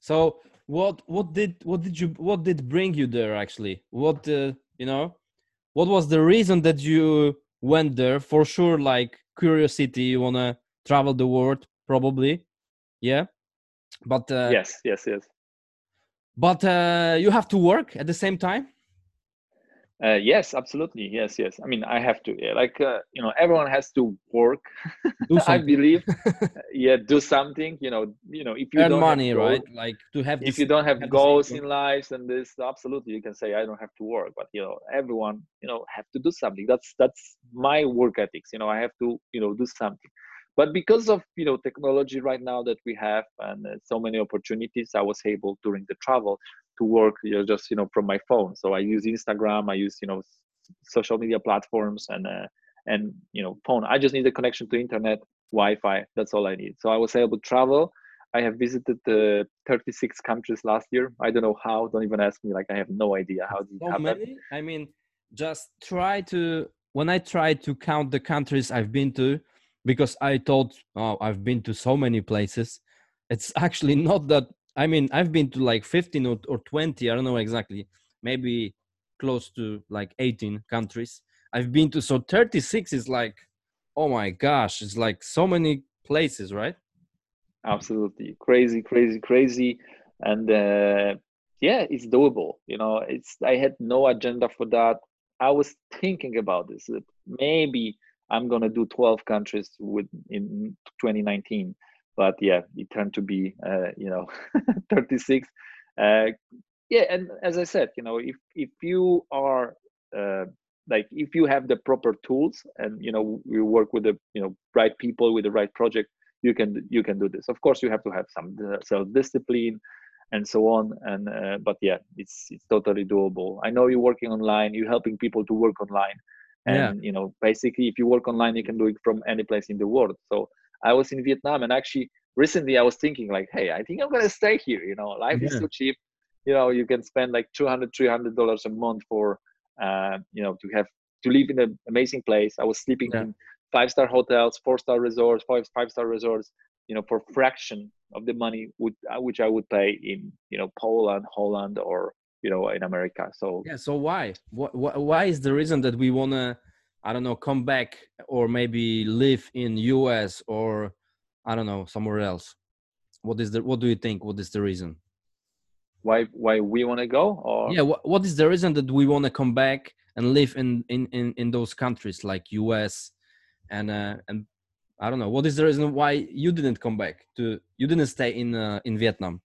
so what what did what did you what did bring you there actually? What uh, you know? What was the reason that you went there? For sure like curiosity you want to travel the world probably. Yeah? But uh, yes yes yes. but uh, you have to work at the same time uh, yes, absolutely. Yes, yes. I mean, I have to. Like uh, you know, everyone has to work. *laughs* I believe. *laughs* yeah, do something. You know, you know, if you earn don't money, goals, right? Like to have. If you don't have, have goals in life and this, absolutely, you can say I don't have to work. But you know, everyone, you know, have to do something. That's that's my work ethics. You know, I have to, you know, do something. But because of you know technology right now that we have and uh, so many opportunities, I was able during the travel to work you know, just you know from my phone. So I use Instagram, I use you know social media platforms and uh, and you know phone. I just need a connection to internet, Wi-Fi. That's all I need. So I was able to travel. I have visited uh, 36 countries last year. I don't know how. Don't even ask me. Like I have no idea how did so happen. Many? I mean, just try to. When I try to count the countries I've been to, because I thought, oh, I've been to so many places. It's *laughs* actually not that I mean, I've been to like 15 or, or 20, I don't know exactly, maybe close to like 18 countries. I've been to so 36 is like, oh my gosh, it's like so many places, right? Absolutely crazy, crazy, crazy, and uh, yeah, it's doable. You know, it's I had no agenda for that. I was thinking about this. Maybe I'm gonna do 12 countries with in 2019, but yeah, it turned to be uh, you know *laughs* 36. Uh, yeah, and as I said, you know, if if you are uh, like if you have the proper tools and you know you work with the you know right people with the right project, you can you can do this. Of course, you have to have some uh, self discipline and so on. And uh, but yeah it's it's totally doable. I know you're working online. You're helping people to work online and yeah. you know basically if you work online you can do it from any place in the world so i was in vietnam and actually recently i was thinking like hey i think i'm gonna stay here you know life yeah. is so cheap you know you can spend like 200 300 dollars a month for uh, you know to have to live in an amazing place i was sleeping yeah. in five star hotels four star resorts five five star resorts you know for fraction of the money would, uh, which I would pay in you know Poland, Holland, or you know in America. So yeah. So why? What, why is the reason that we wanna I don't know come back or maybe live in US or I don't know somewhere else? What is the what do you think? What is the reason? Why why we want to go? Or yeah, what, what is the reason that we want to come back and live in in in in those countries like US and uh, and I don't know. What is the reason why you didn't come back to? You didn't stay in uh, in Vietnam.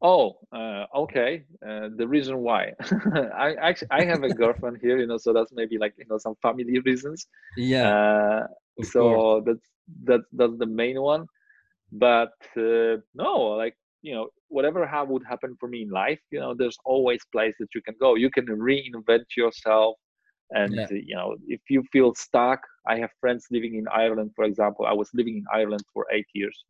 Oh, uh, okay. Uh, the reason why *laughs* I actually I have a girlfriend here, you know, so that's maybe like you know some family reasons. Yeah. Uh, so course. that's that's that's the main one. But uh, no, like you know, whatever how would happen for me in life, you know, there's always place that you can go. You can reinvent yourself and yeah. you know if you feel stuck i have friends living in ireland for example i was living in ireland for eight years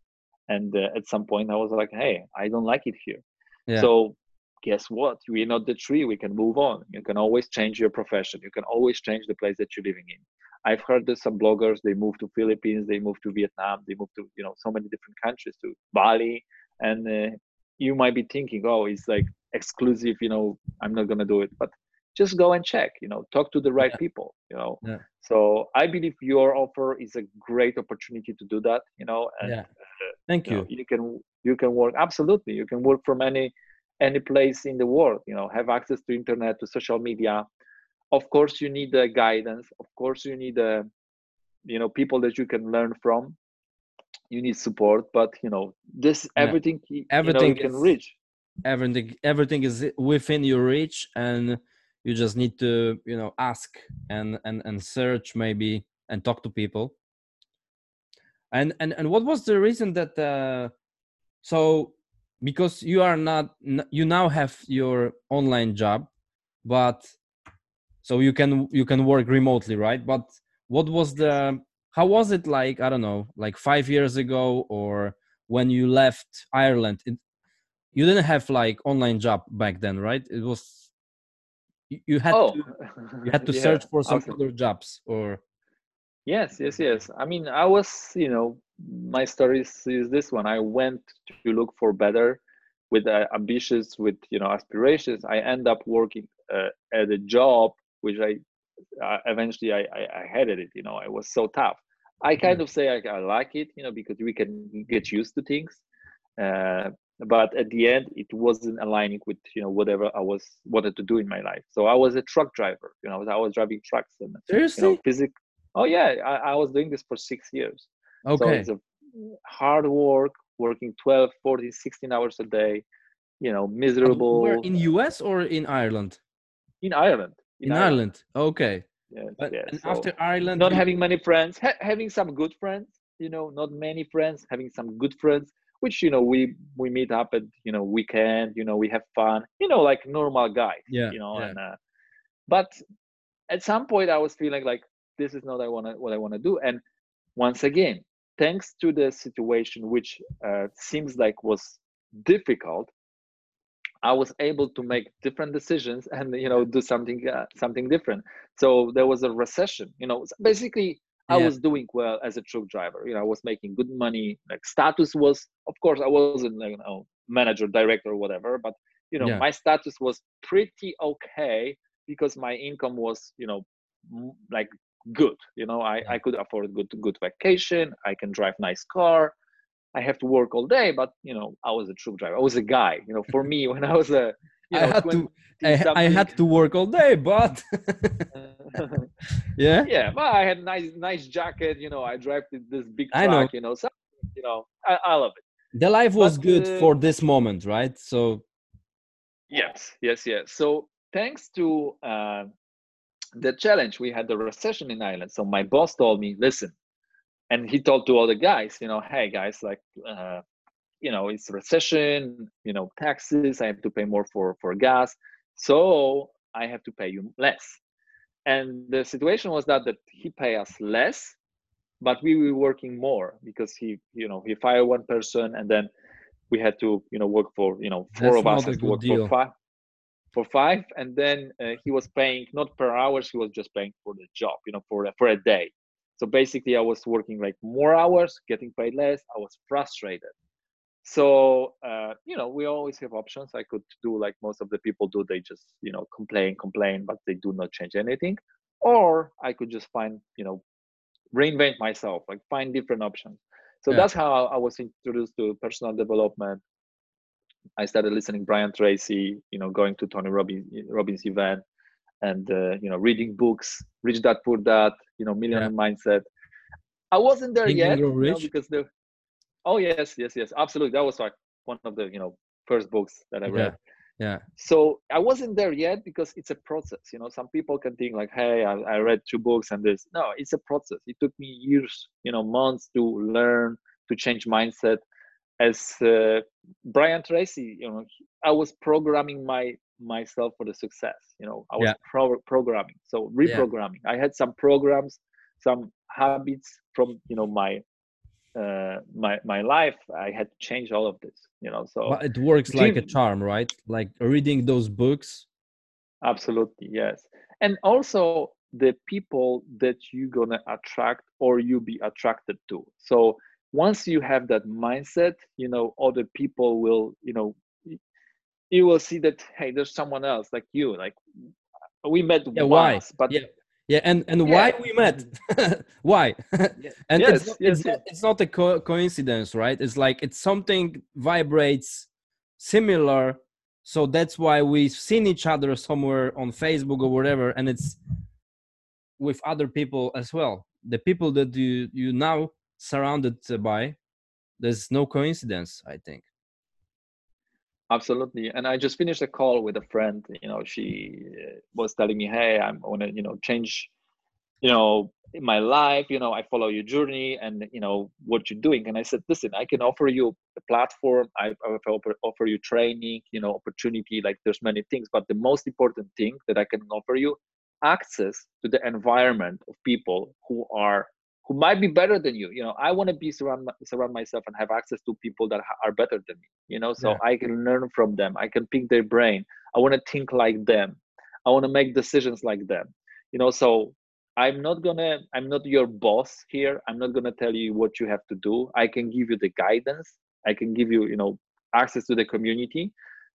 and uh, at some point i was like hey i don't like it here. Yeah. so guess what? We're not the tree we can move on. You can always change your profession. You can always change the place that you're living in. I've heard that some bloggers they move to philippines they move to vietnam they move to you know so many different countries to bali and uh, you might be thinking oh it's like exclusive you know i'm not going to do it. But just go and check you know talk to the right yeah. people you know yeah. so i believe your offer is a great opportunity to do that you know and, yeah. Uh, thank you you, know, you can you can work absolutely you can work from any any place in the world you know have access to internet to social media of course you need the guidance of course you need the you know people that you can learn from you need support but you know this everything everything you know, you can reach everything everything is within your reach and you just need to you know ask and and and search maybe and talk to people. And and and what was the reason that uh so because you are not you now have your online job but so you can you can work remotely right? But what was the how was it like i don't know like 5 years ago or when you left ireland? It, you didn't have like online job back then right? It was you had oh. to you had to yeah, *laughs* search for some other jobs or? Yes yes yes. I mean i was you know my story is, is this one. I went to look for better with uh, ambitious with you know aspirations. I end up working uh, at a job which i uh, eventually I, I, I hated it you know i was so tough. I kind mm-hmm. of say I, I like it you know because we can get used to things uh, but at the end it wasn't aligning with you know whatever i was wanted to do in my life so i was a truck driver you know i was driving trucks and seriously you know, physic oh yeah I, I was doing this for six years okay so it's a hard work working 12 14 16 hours a day you know miserable Where, in us or in ireland in ireland in, in ireland. ireland. okay yes, but, yes. and so after ireland not having many friends ha- having some good friends you know not many friends having some good friends which you know we we meet up at you know weekend you know we have fun you know like normal guy yeah you know yeah. and uh, but at some point i was feeling like this is not I wanna, what i want to do and once again thanks to the situation which uh, seems like was difficult i was able to make different decisions and you know do something uh, something different so there was a recession you know basically I was doing well as a truck driver. You know, I was making good money. Like status was, of course, I wasn't like you know manager, director, or whatever, but you know Yeah. my status was pretty okay because my income was you know m- like good you know i i could afford good good vacation i can drive nice car i have to work all day but you know i was a truck driver i was a guy you know for me *laughs* when i was a you I had to I, I had to work all day, but *laughs* *laughs* yeah, yeah but i had nice nice jacket you know i drive this big I truck know. you know so you know i, I love it the life was But, good uh, for this moment, right? So Yes, yes, yes. So thanks to uh, the challenge, we had the recession in Ireland. So my boss told me, listen, and he told to all the guys, you know, hey guys, like, uh, you know, it's recession, you know, taxes. I have to pay more for for gas, so I have to pay you less. And the situation was that that he pay us less, but we were working more because he, you know, he fired one person and then we had to, you know, work for, you know, four That's of us had to work deal. for five for five and then uh, he was paying not per hours he was just paying for the job you know for for a day so basically i was working like more hours getting paid less i was frustrated so uh, you know we always have options. I could do like most of the people do they just you know complain complain but they do not change anything. Or i could just find you know reinvent myself like find different options. So Yeah. that's how i was introduced to personal development. I started listening Brian Tracy, you know, going to Tony Robbins Robbins event, and uh, you know, reading books, Rich Dad Poor Dad, you know, Millionaire Mindset. I wasn't there yet, you know, because the oh yes, yes, yes, absolutely. That was like one of the you know first books that I read. yeah, So I wasn't there yet because it's a process. You know, some people can think like, "Hey, I, I read two books and this." No, it's a process. It took me years, you know, months to learn to change mindset. As uh, Brian Tracy, you know, I was programming my myself for the success. You know, I was Yeah. pro- programming, so reprogramming. I had some programs, some habits from you know my uh, my my life. I had to change all of this. You know, so but it works like a charm, right? Like reading those books. Absolutely, yes. And also the people that you're gonna attract or you be attracted to. So once you have that mindset, you know, other people will, you know, you will see that hey, there's someone else like you. Like we met Yeah, why? once, but yeah, yeah, and and why we met? *laughs* why? *laughs* And Yes, it's not, yes, it's, not, it's not a co- coincidence, right? It's like it's something vibrates similar. So that's why we've seen each other somewhere on Facebook or whatever, and it's with other people as well. The people that you you now surrounded by, there's no coincidence. I think. Absolutely. And I just finished a call with a friend. You know, she uh, was telling me, "Hey, I'm want to, you know, change, you know, my life. You know, I follow your journey, and you know what you're doing." And I said, "Listen, I can offer you a platform. I, I offer, offer you training. You know, opportunity. Like there's many things, but the most important thing that I can offer you, access to the environment of people who are." Who might be better than you? You know, I want to be surround surround myself and have access to people that are better than me you know? So Yeah. i can learn from them. I can pick their brain. I want to think like them. I want to make decisions like them. You know so i'm not gonna i'm not your boss here. I'm not gonna tell you what you have to do. I can give you the guidance. I can give you you know access to the community.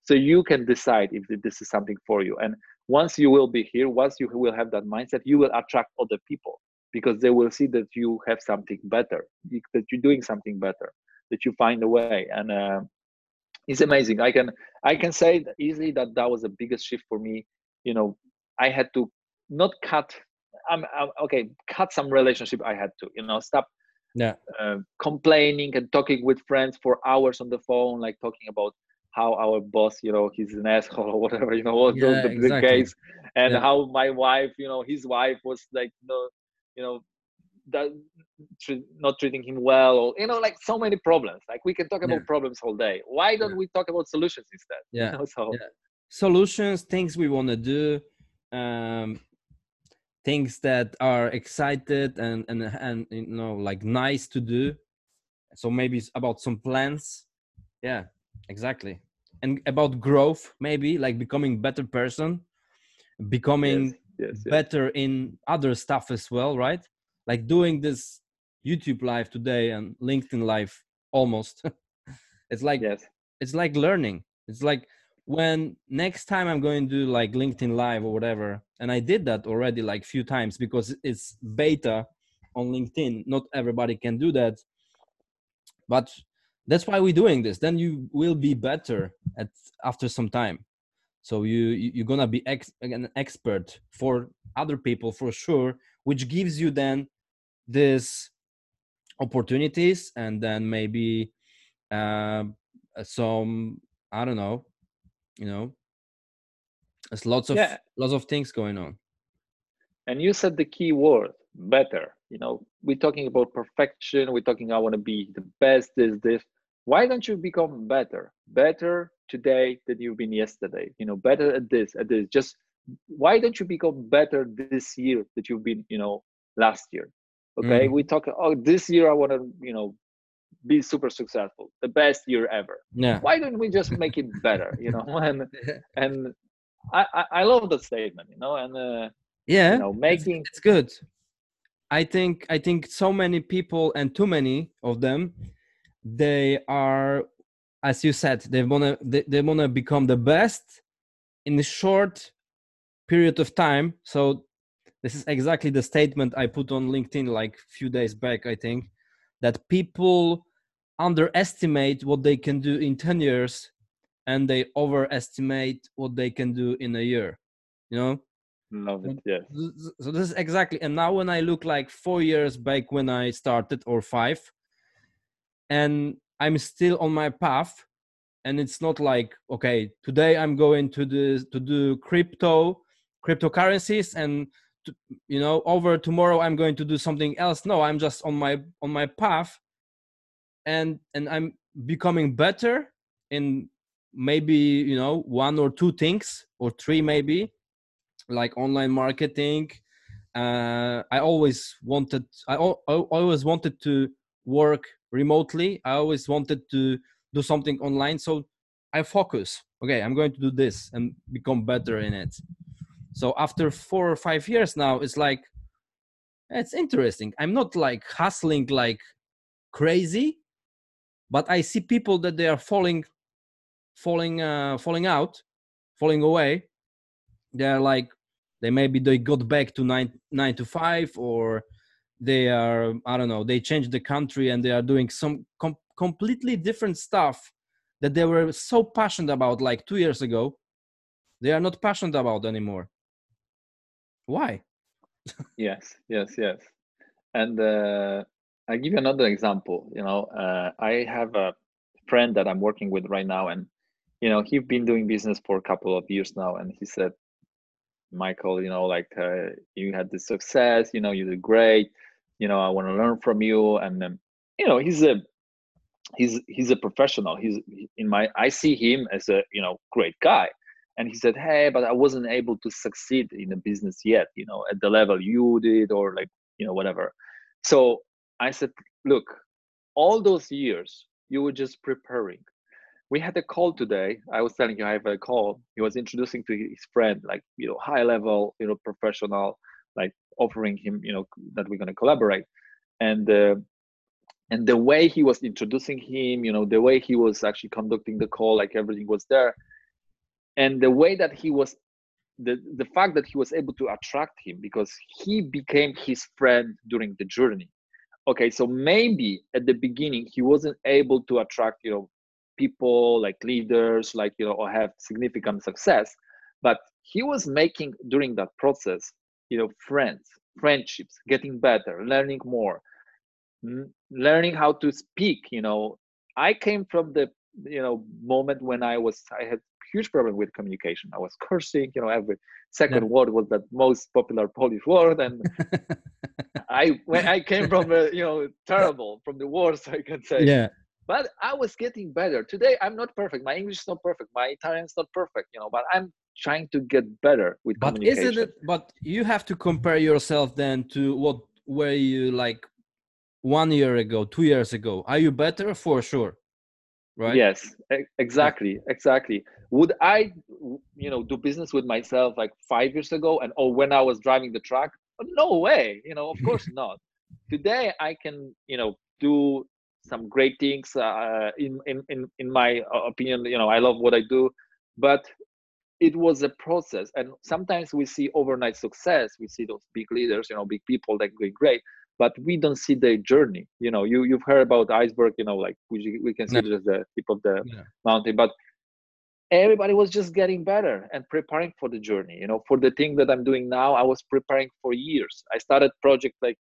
So you can decide if this is something for you. And once you will be here once you will have that mindset you will attract other people because they will see that you have something better that you're doing something better that you find a way and uh, it's amazing i can i can say easily that that was the biggest shift for me you know i had to not cut i'm, I'm okay cut some relationship i had to you know stop Yeah. uh, complaining and talking with friends for hours on the phone like talking about how our boss you know he's an asshole *laughs* or whatever you know was Yeah, the, exactly. case and Yeah. how my wife you know his wife was like no you know that tre- not treating him well or you know like so many problems like we can talk about Yeah. problems all day why don't Yeah. we talk about solutions instead *laughs* Yeah. you know, so Yeah. solutions things we want to do um things that are excited and and and you know like nice to do so maybe it's about some plans yeah exactly and about growth maybe like becoming better person becoming yes, yes, yes. better in other stuff as well right? Like doing this youtube live today and linkedin live almost. *laughs* It's like yes. it's like learning. It's like when next time i'm going to do like linkedin live or whatever and i did that already like few times because it's beta on linkedin. Not everybody can do that. But that's why we're doing this. Then you will be better at after some time so you you're gonna be ex, an expert for other people for sure which gives you then this opportunities and then maybe uh, some i don't know you know there's lots of yeah. lots of things going on. And you said the key word better you know we're talking about perfection we're talking i want to be the best this this. Why don't you become better? Better today than you've been yesterday you know better at this at this. Just why don't you become better this year that you've been you know last year? Okay mm. we talk oh this year i want to you know be super successful the best year ever. Yeah. Why don't we just make it better you know? *laughs* And *laughs* and i i, I love that statement you know and uh, yeah you know making it's, it's good. I think i think so many people and too many of them they are as you said they want to they, they want to become the best in a short period of time. So this is exactly the statement i put on linkedin like a few days back i think that people underestimate what they can do in 10 years and they overestimate what they can do in a year you know? Love it yes so this is exactly and now when i look like four years back when i started or five and i'm still on my path and it's not like okay today i'm going to the to do crypto cryptocurrencies and to, you know over tomorrow i'm going to do something else. No i'm just on my on my path and and i'm becoming better in maybe you know one or two things or three maybe like online marketing. Uh, i always wanted I, I always wanted to work remotely i always wanted to do something online. So i focus. Okay i'm going to do this and become better in it. So after four or five years now it's like it's interesting. I'm not like hustling like crazy but i see people that they are falling falling uh falling out falling away. They're like they maybe they got back to nine nine to five or they are i don't know they changed the country and they are doing some com- completely different stuff that they were so passionate about like two years ago they are not passionate about anymore. Why? Yes yes yes. And uh, i give you another example you know uh, i have a friend that i'm working with right now and you know he's been doing business for a couple of years now and he said michael you know like uh, you had this success you know you did great you know i want to learn from you and then you know he's a he's he's a professional. He's in my i see him as a you know great guy. And he said hey but i wasn't able to succeed in the business yet you know at the level you did or like you know whatever. So i said look all those years you were just preparing. We had a call today. I was telling you i have a call. He was introducing to his friend like you know high level you know professional like offering him you know that we're going to collaborate. And uh, and the way he was introducing him you know the way he was actually conducting the call like everything was there. And the way that he was the the fact that he was able to attract him because he became his friend during the journey. Okay so maybe at the beginning he wasn't able to attract you know people like leaders like you know or have significant success. But he was making during that process you know friends friendships getting better learning more learning how to speak you know i came from the you know moment when i was i had huge problem with communication. I was cursing, you know, every second yeah. word was that most popular Polish word, and *laughs* I when I came from a, you know terrible from the worst I can say. Yeah. But I was getting better. Today I'm not perfect. My English is not perfect. My Italian is not perfect. You know, but I'm trying to get better with but communication. Isn't it, but you have to compare yourself then to what were you like one year ago, two years ago. Are you better? For sure? right? Yes. Exactly exactly. Would i you know do business with myself like five years ago and or when i was driving the truck? No way you know of *laughs* course not. Today i can you know do some great things uh, in, in in in my uh, opinion you know i love what i do but it was a process. And sometimes we see overnight success. We see those big leaders you know big people that going great but we don't see their journey. You know you you've heard about iceberg you know like we, we can see yeah. just the tip of the yeah. mountain but everybody was just getting better and preparing for the journey. You know for the thing that i'm doing now i was preparing for years. I started project like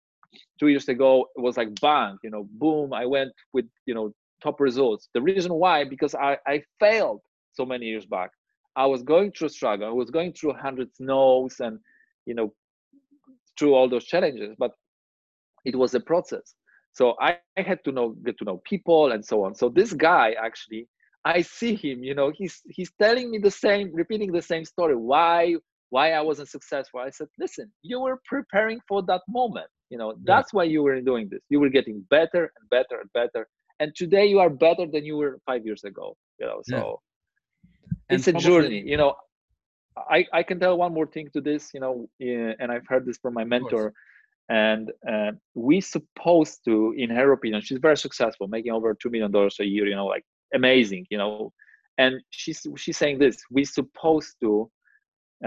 two years ago it was like bang you know boom i went with you know top results. The reason why because i i failed so many years back i was going through struggle i was going through hundreds no's and you know through all those challenges but it was a process so I, I had to know get to know people and so on so this guy actually I see him, you know, he's he's telling me the same, repeating the same story. Why why I wasn't successful? I said, listen, you were preparing for that moment. You know, that's yeah. why you were doing this. You were getting better and better and better. And today you are better than you were five years ago. You know, so yeah. It's a journey. You know, I I can tell one more thing to this. You know, and I've heard this from my mentor. And uh, we supposed to, in her opinion, she's very successful, making over two million dollars a year. You know, like amazing you know and she's she's saying this we're supposed to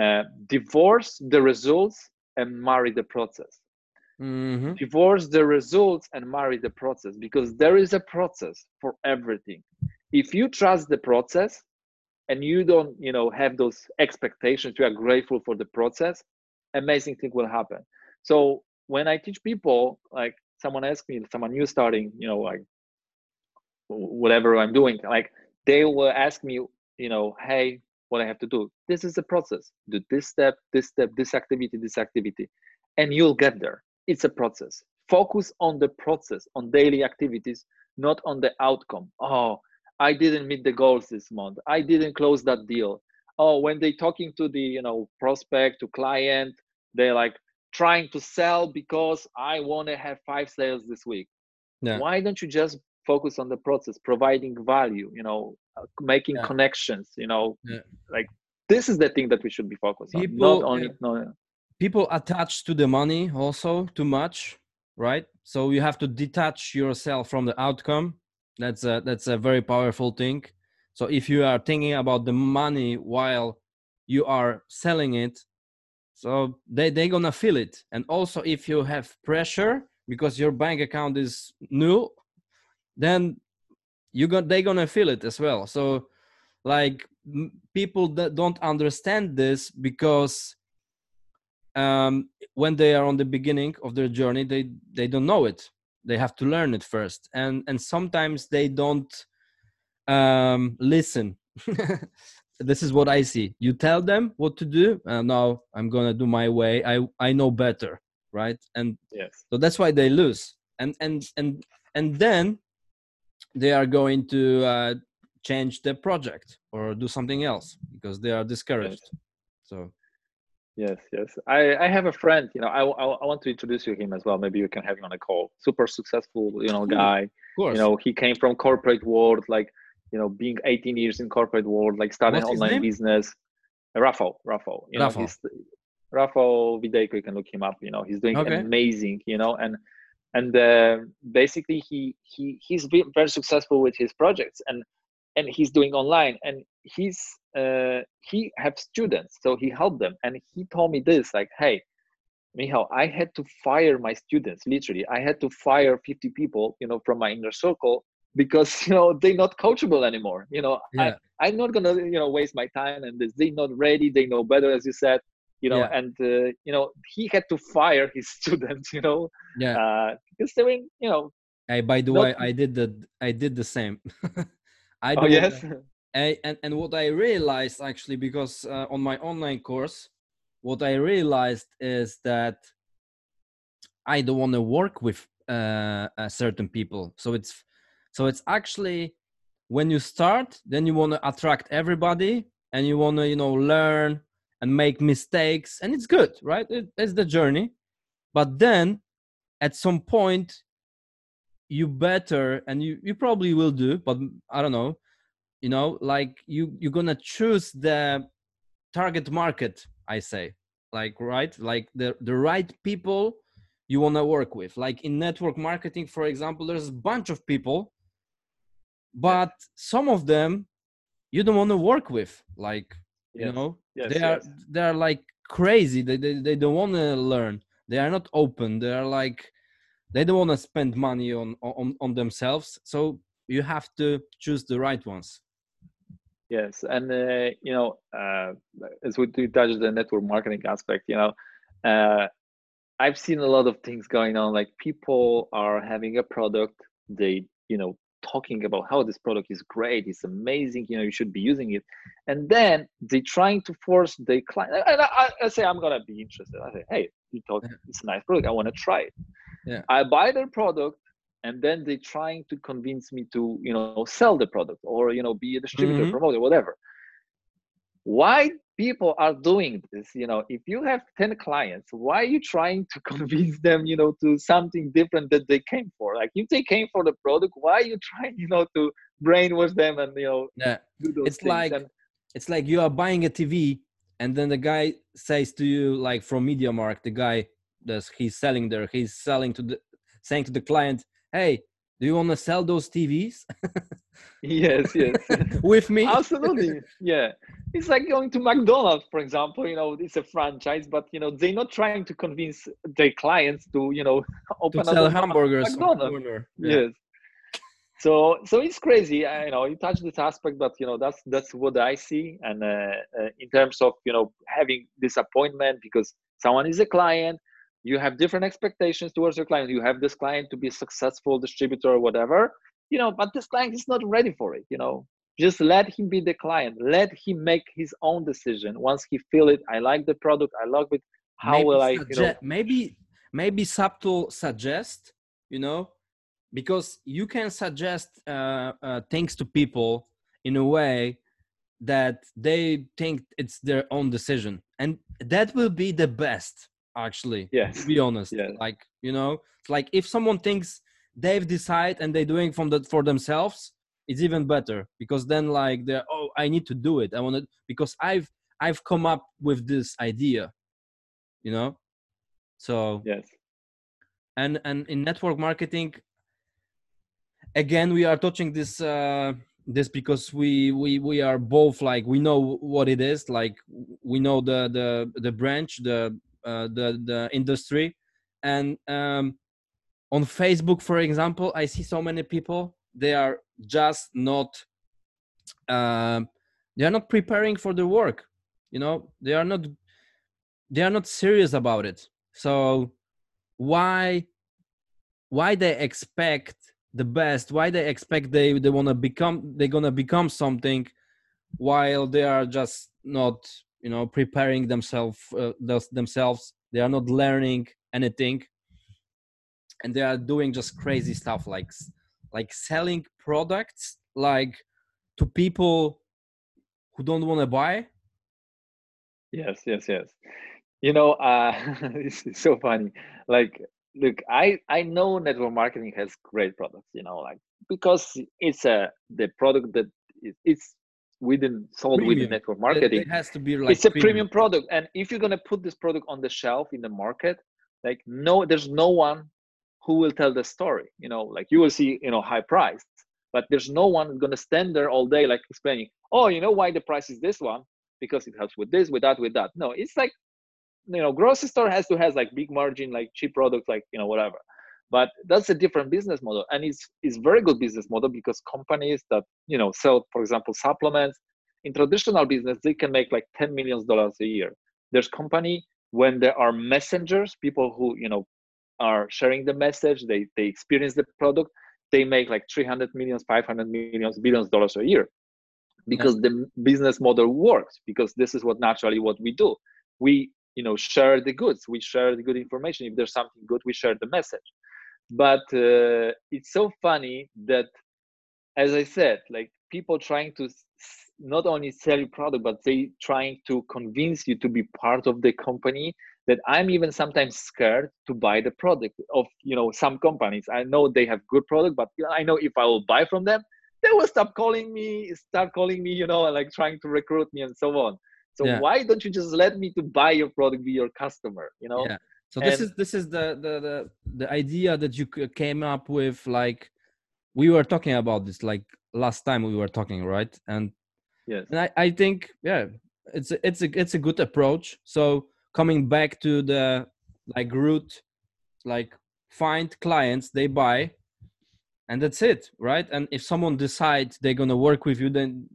uh, divorce the results and marry the process mm-hmm. divorce the results and marry the process because there is a process for everything if you trust the process and you don't you know have those expectations you are grateful for the process amazing thing will happen so when i teach people like someone asked me someone new starting you know like whatever I'm doing, like they will ask me, you know, hey, what I have to do. This is the process. Do this step, this step, this activity, this activity, and you'll get there. It's a process. Focus on the process, on daily activities, not on the outcome. Oh, I didn't meet the goals this month. I didn't close that deal. Oh, when they talking to the you know prospect to client, they're like trying to sell because I want to have five sales this week. Yeah. Why don't you just focus on the process providing value you know uh, making yeah. connections you know yeah. like this is the thing that we should be focused people, on not only people attach to the money also too much right so you have to detach yourself from the outcome that's a that's a very powerful thing. So if you are thinking about the money while you are selling it so they they're gonna feel it. And also if you have pressure because your bank account is new then you got they're gonna feel it as well. So like people that don't understand this because um, when they are on the beginning of their journey they they don't know it they have to learn it first. And and sometimes they don't um, listen. *laughs* This is what i see. You tell them what to do and now i'm gonna do my way. I i know better right? And yes. so that's why they lose. And and and and then they are going to uh, change the project or do something else because they are discouraged. Yes. so yes yes. I i have a friend you know I, I, I want to introduce you him as well. Maybe you can have him on a call. Super successful you know guy. Of course. you know he came from corporate world like you know being 18 years in corporate world like starting online business. Rafał Rafał you know he's Rafał Videjko you can look him up you know. He's doing okay. amazing you know and and uh, basically he he he's been very successful with his projects. And and he's doing online and he's uh, he have students so he helped them and he told me this like hey Michal, I had to fire my students literally I had to fire 50 people you know from my inner circle because *laughs* you know they're not coachable anymore you know yeah. I, i'm not gonna you know waste my time and they're not ready they know better as you said you know yeah. and uh, you know he had to fire his *laughs* students you know yeah uh, because they were you know hey by the not... way i did the i did the same *laughs* i oh yes? I, and and what i realized actually because uh, on my online course what i realized is that i don't want to work with uh, certain people. So it's so it's actually when you start then you want to attract everybody and you want to you know learn and make mistakes and it's good right? It, it's the journey. But then at some point you better and you you probably will do but i don't know you know like you you're gonna choose the target market i say like right? Like the the right people you want to work with. Like in network marketing for example there's a bunch of people but some of them you don't want to work with like Yes. you know? Yes, they are yes. they are like crazy. They they, they don't want to learn. They are not open. They are like they don't want to spend money on on on themselves so you have to choose the right ones Yes, and uh, you know, uh, as we touched the network marketing aspect, you know, uh, I've seen a lot of things going on. Like people are having a product, they, you know, talking about how this product is great, it's amazing, you know, you should be using it, and then they're trying to force the client. And I, I, I say I'm gonna be interested. I say, hey, you Yeah. it's a nice product, I want to try it. Yeah. I buy their product, and then they're trying to convince me to, you know, sell the product or you know, be a distributor, Mhm. promoter, whatever why people are doing this you know if you have 10 clients why are you trying to *laughs* convince them you know to something different that they came for? Like if they came for the product why are you trying *laughs* you know to brainwash them and you know yeah. do those it's things? like and it's like you are buying a tv and then the guy says to you like from MediaMarkt, the guy that's he's selling there he's selling to the saying to the client hey do you want to sell those tvs *laughs* yes yes. *laughs* With me? Absolutely yeah. It's like going to mcdonald's for example you know it's a franchise but you know they're not trying to convince their clients to you know *laughs* to open sell a hamburgers McDonald's. Yeah. yes. So so it's crazy I, you know you touch this aspect but you know that's that's what i see. And uh, uh, in terms of you know having disappointment because someone is a client you have different expectations towards your client. You have this client to be a successful distributor or whatever you know but this client is not ready for it you know. Just let him be the client. Let him make his own decision. Once he feel it i like the product i love it how maybe will i you know maybe maybe subtle suggest you know because you can suggest uh, uh, things to people in a way that they think it's their own decision. And that will be the best actually yes. to be honest. Yes. like you know like if someone thinks they've decided and they're doing from the for themselves it's even better. Because then like they're oh i need to do it. I want to because i've i've come up with this idea you know? So yes. and and in network marketing again we are touching this uh this because we we we are both like we know what it is like we know the the the branch the uh, the the industry. And um on facebook for example i see so many people they are just not um they are not preparing for the work you know? They are not they are not serious about it. So why why they expect the best why they expect they they want to become they're gonna become something while they are just not you know preparing themselves uh, themselves. They are not learning anything and they are doing just crazy stuff like like selling products like to people who don't want to buy Yes, yes, yes. You know, uh, *laughs* it's, it's so funny. Like, look, I I know network marketing has great products. You know, like because it's a the product that is, it's within sold within network marketing. it, has to be like it's a premium product, and if you're gonna put this product on the shelf in the market, like no, there's no one who will tell the story. You know, like you will see, you know, high priced, but there's no one gonna stand there all day like explaining, oh, you know why the price is this one because it helps with this, with that, with that. No, it's like you know, grocery store has to has like big margin, like cheap products, like you know, whatever. But that's a different business model, and it's it's very good business model because companies that you know sell, for example, supplements in traditional business, they can make like ten millions dollars a year. There's company when there are messengers, people who you know are sharing the message, they they experience the product, they make like 300 millions, 500 millions, billions dollars a year. Because the business model works because this is what naturally what we do. We you know share the goods we share the good information. If there's something good we share the message. But uh, it's so funny that as i said like people trying to not only sell your product but they trying to convince you to be part of the company that i'm even sometimes scared to buy the product of you know some companies. I know they have good product but i know if i will buy from them they will stop calling me start calling me you know and like trying to recruit me and so on. So Yeah. why don't you just let me to buy your product be your customer you know? Yeah. So this is this is the, the the the idea that you came up with like we were talking about this like last time we were talking right? And yes. and I, I think yeah it's a, it's a it's a good approach. So coming back to the like root like find clients they buy and that's it right? And if someone decides they're gonna work with you then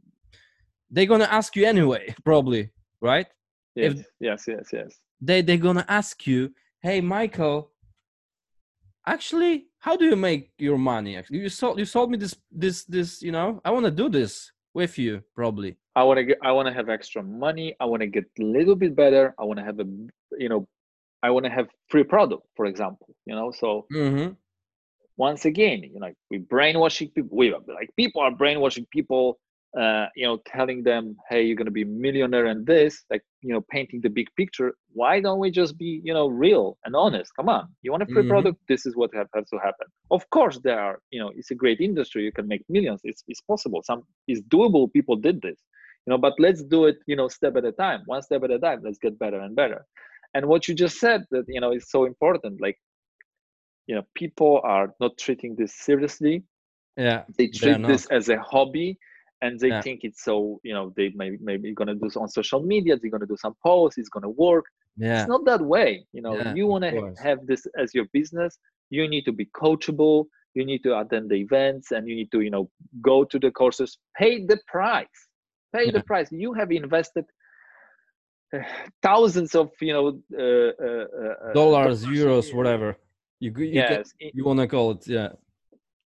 they're gonna ask you anyway *laughs* probably right? Yes If- yes yes yes they they're gonna ask you hey michael actually how do you make your money? Actually you sold you sold me this this this you know i want to do this with you probably I want to get I want to have extra money. I want to get a little bit better. I want to have a you know I want to have free product, for example. You know, so mm-hmm. once again, you know, we brainwashing people. We like people are brainwashing people. Uh, you know, telling them, "Hey, you're gonna be a millionaire," and this, like, you know, painting the big picture. Why don't we just be, you know, real and honest? Come on, you want a free Mhm. product? This is what has to happen. Of course, there are, you know, it's a great industry. You can make millions. It's it's possible. Some it's doable. People did this, you know. But let's do it, you know, step at a time, one step at a time. Let's get better and better. And what you just said that you know is so important. Like, you know, people are not treating this seriously yeah they treat this as a hobby and they Yeah. think it's so you know they may maybe gonna do this on social media they're gonna do some posts it's gonna work yeah it's not that way you know Yeah, you want to have this as your business you need to be coachable you need to attend the events and you need to you know go to the courses pay the price pay the price. You have invested uh, thousands of you know uh, uh, uh, uh, dollars euros whatever. You you, yes. You want to call it yeah.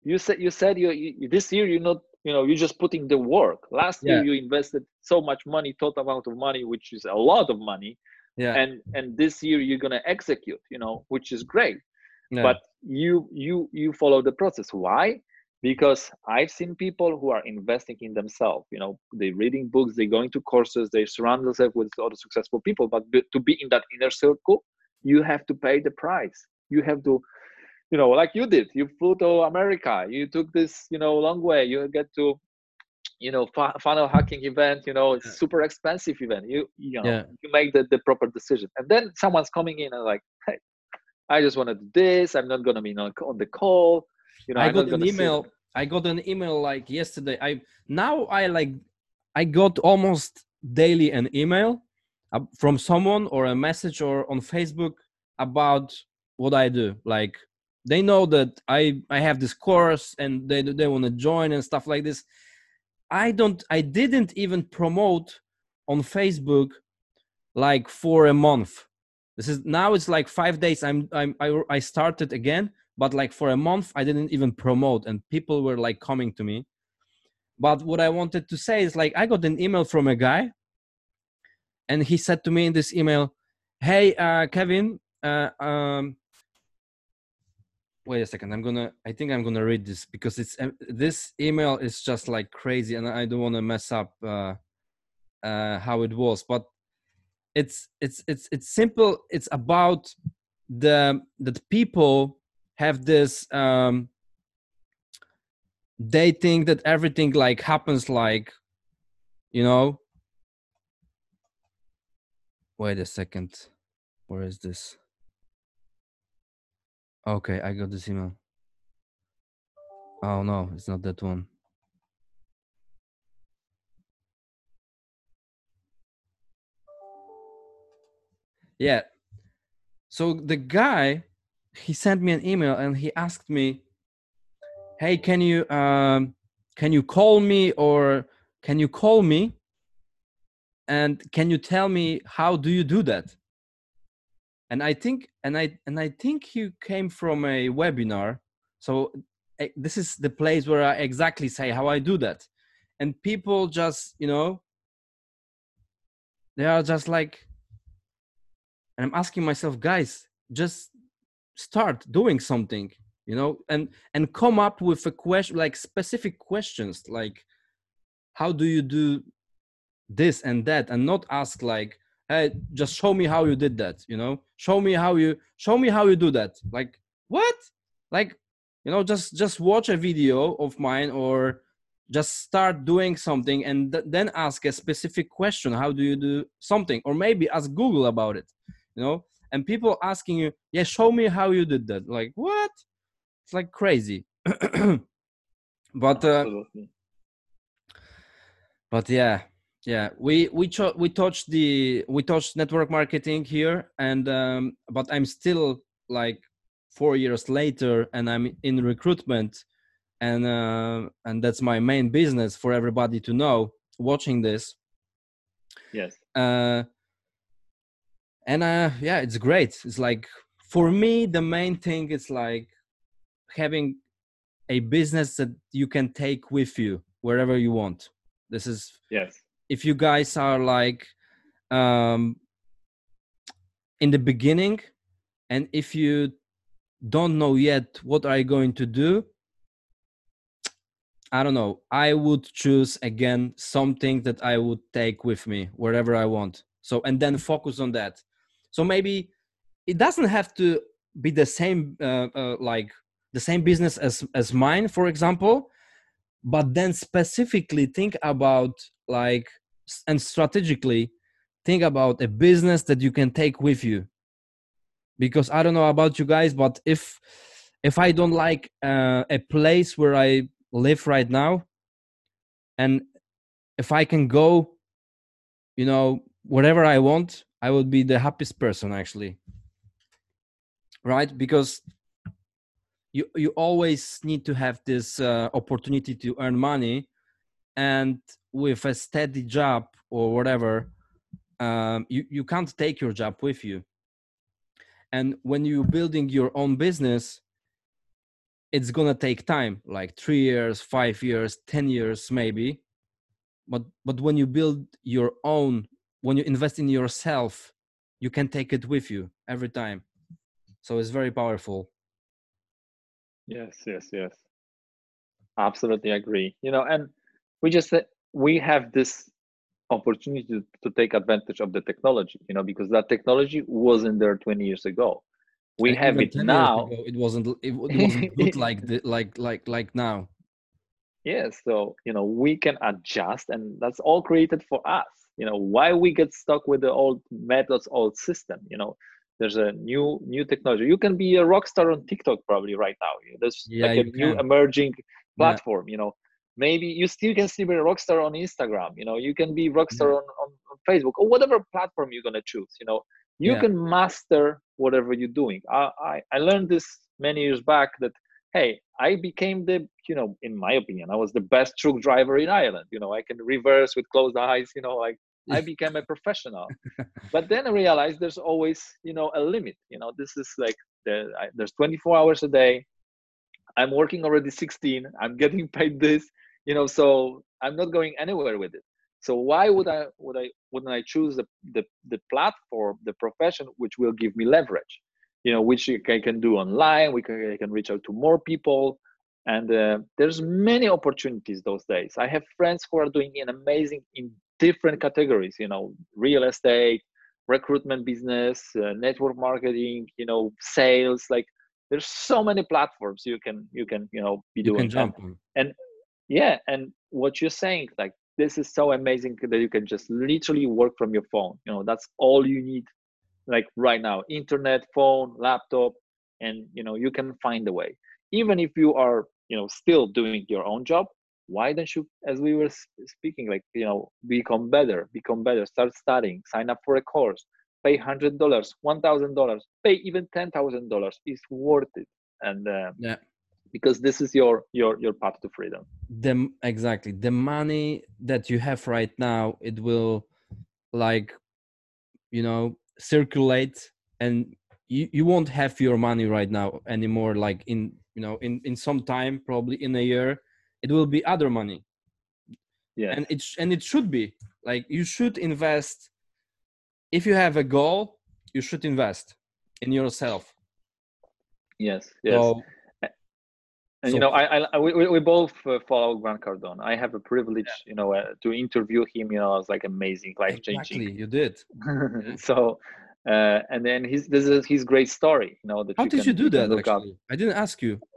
You said you said you, you this year you're not you know you're just putting the work. Last Yeah. year you invested so much money total amount of money which is a lot of money yeah. and and this year you're going to execute you know which is great. Yeah. but you you you follow the process. Why because i've seen people who are investing in themselves you know they're reading books they're going to courses they surround themselves with other successful people but to be in that inner circle you have to pay the price. You have to you know like you did you flew to america you took this you know long way you get to you know fu- funnel hacking event you know it's super expensive event you you know Yeah. you make the, the proper decision. And then someone's coming in and like hey i just want to do this i'm not going to be on, on the call you know I got an email. I got an email like yesterday. I now I like I got almost daily an email from someone or a message or on Facebook about what I do. Like they know that I I have this course and they they want to join and stuff like this. I don't. I didn't even promote on Facebook like for a month. This is now it's like five days. I'm I'm I, I started again but like for a month i didn't even promote and people were like coming to me. But what i wanted to say is like i got an email from a guy and he said to me in this email hey uh kevin uh um wait a second i'm gonna i think i'm gonna read this because it's uh, this email is just like crazy and i don't want to mess up uh uh how it was but it's it's it's it's simple it's about the that people have this um they think that everything like happens like you know? Wait a second. Where is this? Okay i got this email. Oh no it's not that one. Yeah. So the guy he sent me an email and he asked me hey can you um can you call me or can you call me? And can you tell me how do you do that? And i think and i and i think you came from a webinar. So eh, this is the place where i exactly say how i do that. And people just you know they are just like and i'm asking myself guys just start doing something you know and and come up with a question like specific questions like how do you do this and that? and not ask like hey just show me how you did that you know? Show me how you show me how you do that. Like what? Like you know just just watch a video of mine or just start doing something and th- then ask a specific question how do you do something? or maybe ask google about it you know and people asking you yeah show me how you did that. Like what? It's like crazy. *clears throat* But uh, but yeah yeah we we cho- we touched the we touched network marketing here and um but i'm still like four years later and i'm in recruitment and uh and that's my main business for everybody to know watching this. Yes. Uh and uh yeah it's great. It's like for me the main thing is like having a business that you can take with you wherever you want. This is yes. if you guys are like um in the beginning and if you don't know yet what are you going to do i don't know. I would choose again something that i would take with me wherever i want. So and then focus on that so maybe it doesn't have to be the same uh, uh, like the same business as as mine for example but then specifically think about like and strategically think about a business that you can take with you. Because i don't know about you guys but if if i don't like uh, a place where i live right now and if i can go you know wherever i want i would be the happiest person actually. Right? Because you you always need to have this uh, opportunity to earn money and with a steady job or whatever um, you, you can't take your job with you. And when you're building your own business it's gonna take time like three years five years ten years maybe. But but when you build your own when you invest in yourself you can take it with you every time. So it's very powerful. Yes yes yes. Absolutely agree. You know and we just uh, we have this opportunity to, to take advantage of the technology you know because that technology wasn't there 20 years ago. We And have it now ago, it wasn't it, it wasn't like *laughs* the, like like like now yes so you know we can adjust and that's all created for us. You know why we get stuck with the old methods old system you know? There's a new new technology. You can be a rock star on tiktok probably right now. There's Yeah, like a new can. emerging Yeah. platform you know? Maybe you still can still be a rock star on instagram you know? You can be rock star on, on, on facebook or whatever platform you're going to choose you know? You Yeah. can master whatever you're doing. I, I i learned this many years back that hey i became the you know in my opinion i was the best truck driver in ireland you know i can reverse with closed eyes you know like i *laughs* became a professional. But then i realized there's always you know a limit you know this is like the, I, there's 24 hours a day. I'm working already 16 i'm getting *laughs* paid this you know so i'm not going anywhere with it. So why would i would i wouldn't i choose the the, the platform the profession which will give me leverage you know which i can do online we can, I can reach out to more people. And uh, there's many opportunities those days. I have friends who are doing an amazing in different categories you know real estate recruitment business uh, network marketing you know sales like there's so many platforms you can you can you know be you doing And- on. Yeah and what you're saying like this is so amazing that you can just literally work from your phone. You know that's all you need like right now internet phone laptop and you know you can find a way. Even if you are you know still doing your own job why don't you as we were speaking like you know become better become better start studying sign up for a course pay hundred dollars one thousand dollars pay even ten thousand dollars is worth it. And uh, yeah. because this is your your your path to freedom. The exactly. The money that you have right now it will like you know circulate and you, you won't have your money right now anymore like in you know in in some time probably in a year it will be other money. Yeah. And it sh- and it should be. Like you should invest if you have a goal you should invest in yourself. Yes yes. so and so you know i, I we, we both uh, follow grant cardone. I have a privilege you know uh, to interview him you know it was like amazing life changing exactly you did. *laughs* So uh, and then his this is his great story you know that how you did can, you do that look up. i didn't ask you. *laughs*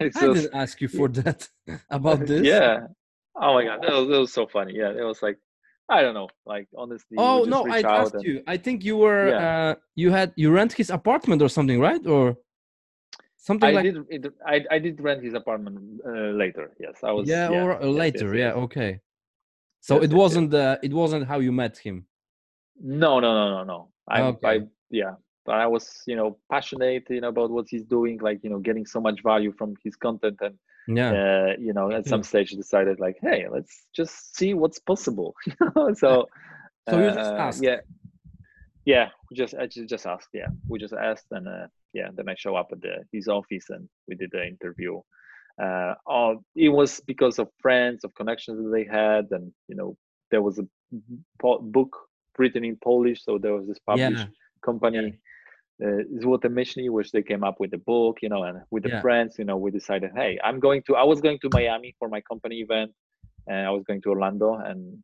It's i didn't ask you for that *laughs* about this. Yeah. Oh my god that was, that was so funny. Yeah it was like i don't know like honestly Oh no, I asked and- you. I think you were Yeah. uh you had you rent his apartment or something, right? Or something I like did it, I, I did rent his apartment uh, later yes i was yeah, yeah, or uh, yes, later. yes, Yeah, yes. okay. So it wasn't the it wasn't how you met him. No, no, no, no, no. I, I, yeah, but I was, you know, passionate, you know, about what he's doing, like, you know, getting so much value from his content, and Yeah. uh, you know, at some stage decided, like, hey, let's just see what's possible. *laughs* So, *laughs* So you just uh, asked. yeah, yeah, we just, I ju- just asked, yeah, we just asked, and uh, yeah, then I show up at the his office, and we did the interview. Uh, oh, it was because of friends, of connections that they had, and you know, there was a po- book written in Polish, so there was this published Yeah. company, uh, Złote Myśli, which they came up with the book, you know, and with the Yeah. friends, you know, we decided, hey, I'm going to, I was going to Miami for my company event, and I was going to Orlando, and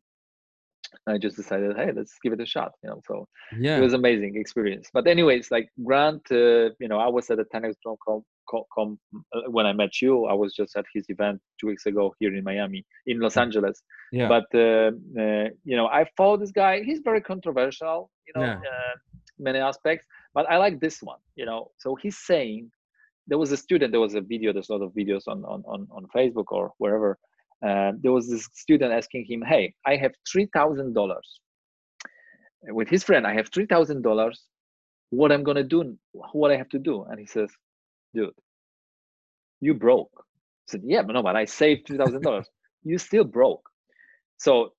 I just decided, hey, let's give it a shot, you know. So Yeah. it was amazing experience. But anyways, like Grant, uh, you know, I was at the 10x Growth Con, com, com uh, when I met you. I was just at his event two weeks ago here in Miami, in Los Angeles. yeah. But uh, uh, you know, I follow this guy. He's very controversial, you know, Yeah. uh, many aspects. But I like this one, you know. So he's saying there was a student. There was a video. There's a lot of videos on on on, on Facebook or wherever. Uh, there was this student asking him, "Hey, I have three thousand dollars with his friend. I have three thousand dollars. What I'm gonna do? What I have to do?" And he says, "Dude, you broke." I said, "Yeah, but no, but I saved three thousand dollars. *laughs* You still broke. So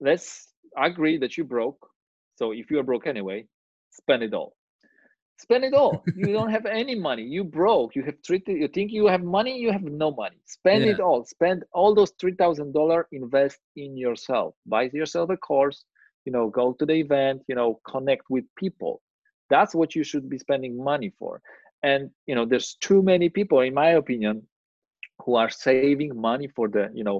let's agree that you broke. So if you are broke anyway, spend it all. Spend it all. you don't have any money. You broke. You have three. You think you have money. You have no money. Spend Yeah. it all. Spend all those three thousand dollar. Invest in yourself. Buy yourself a course. You know, go to the event. You know, connect with people. That's what you should be spending money for. And you know, there's too many people, in my opinion, who are saving money for the you know,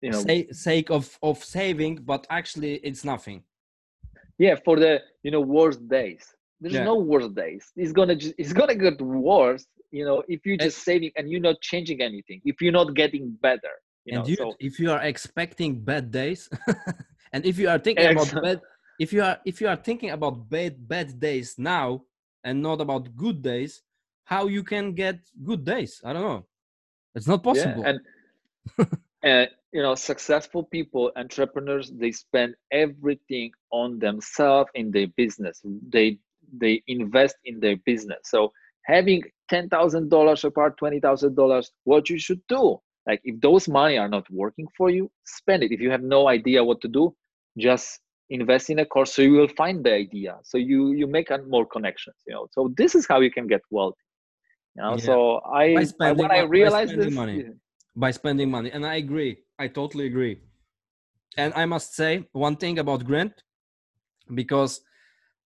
you know, Say, sake of of saving, but actually it's nothing. yeah for the you know worst days there's Yeah. no worse days it's gonna just it's gonna get worse you know if you're just saving and you're not changing anything if you're not getting better you know you, so if you are expecting bad days, *laughs* and if you are thinking about bad, if you are if you are thinking about bad bad days now and not about good days, how you can get good days? I don't know. It's not possible. yeah and *laughs* and you know successful people entrepreneurs they spend everything on themselves in their business they they invest in their business. So having $10000 apart $20000 what you should do like if those money are not working for you spend it. If you have no idea what to do just invest in a course so you will find the idea. So you you make a- more connections you know. So this is how you can get wealthy you know. Yeah. so i, By I spending when i by realized this money. yeah. by spending money. And i agree. I totally agree. And i must say one thing about grant because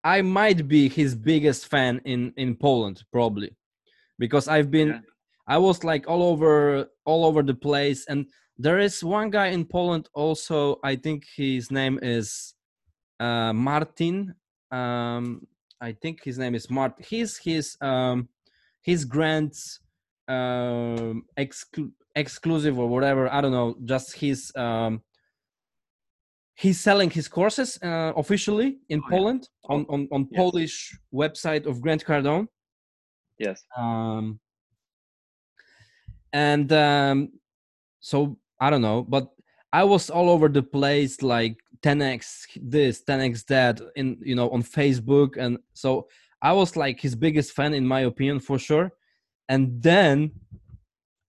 i might be his biggest fan in in poland probably. Because i've been Yeah. i was like all over all over the place. And there is one guy in poland also i think his name is uh martin. Um i think his name is martin he's his um his grants um exclu- exclusive or whatever i don't know just his um he's selling his courses uh, officially in Oh, yeah. poland on on, on Yes. polish website of grant cardone yes um and um so i don't know but i was all over the place like 10x this 10x that in you know on facebook and so i was like his biggest fan in my opinion for sure and then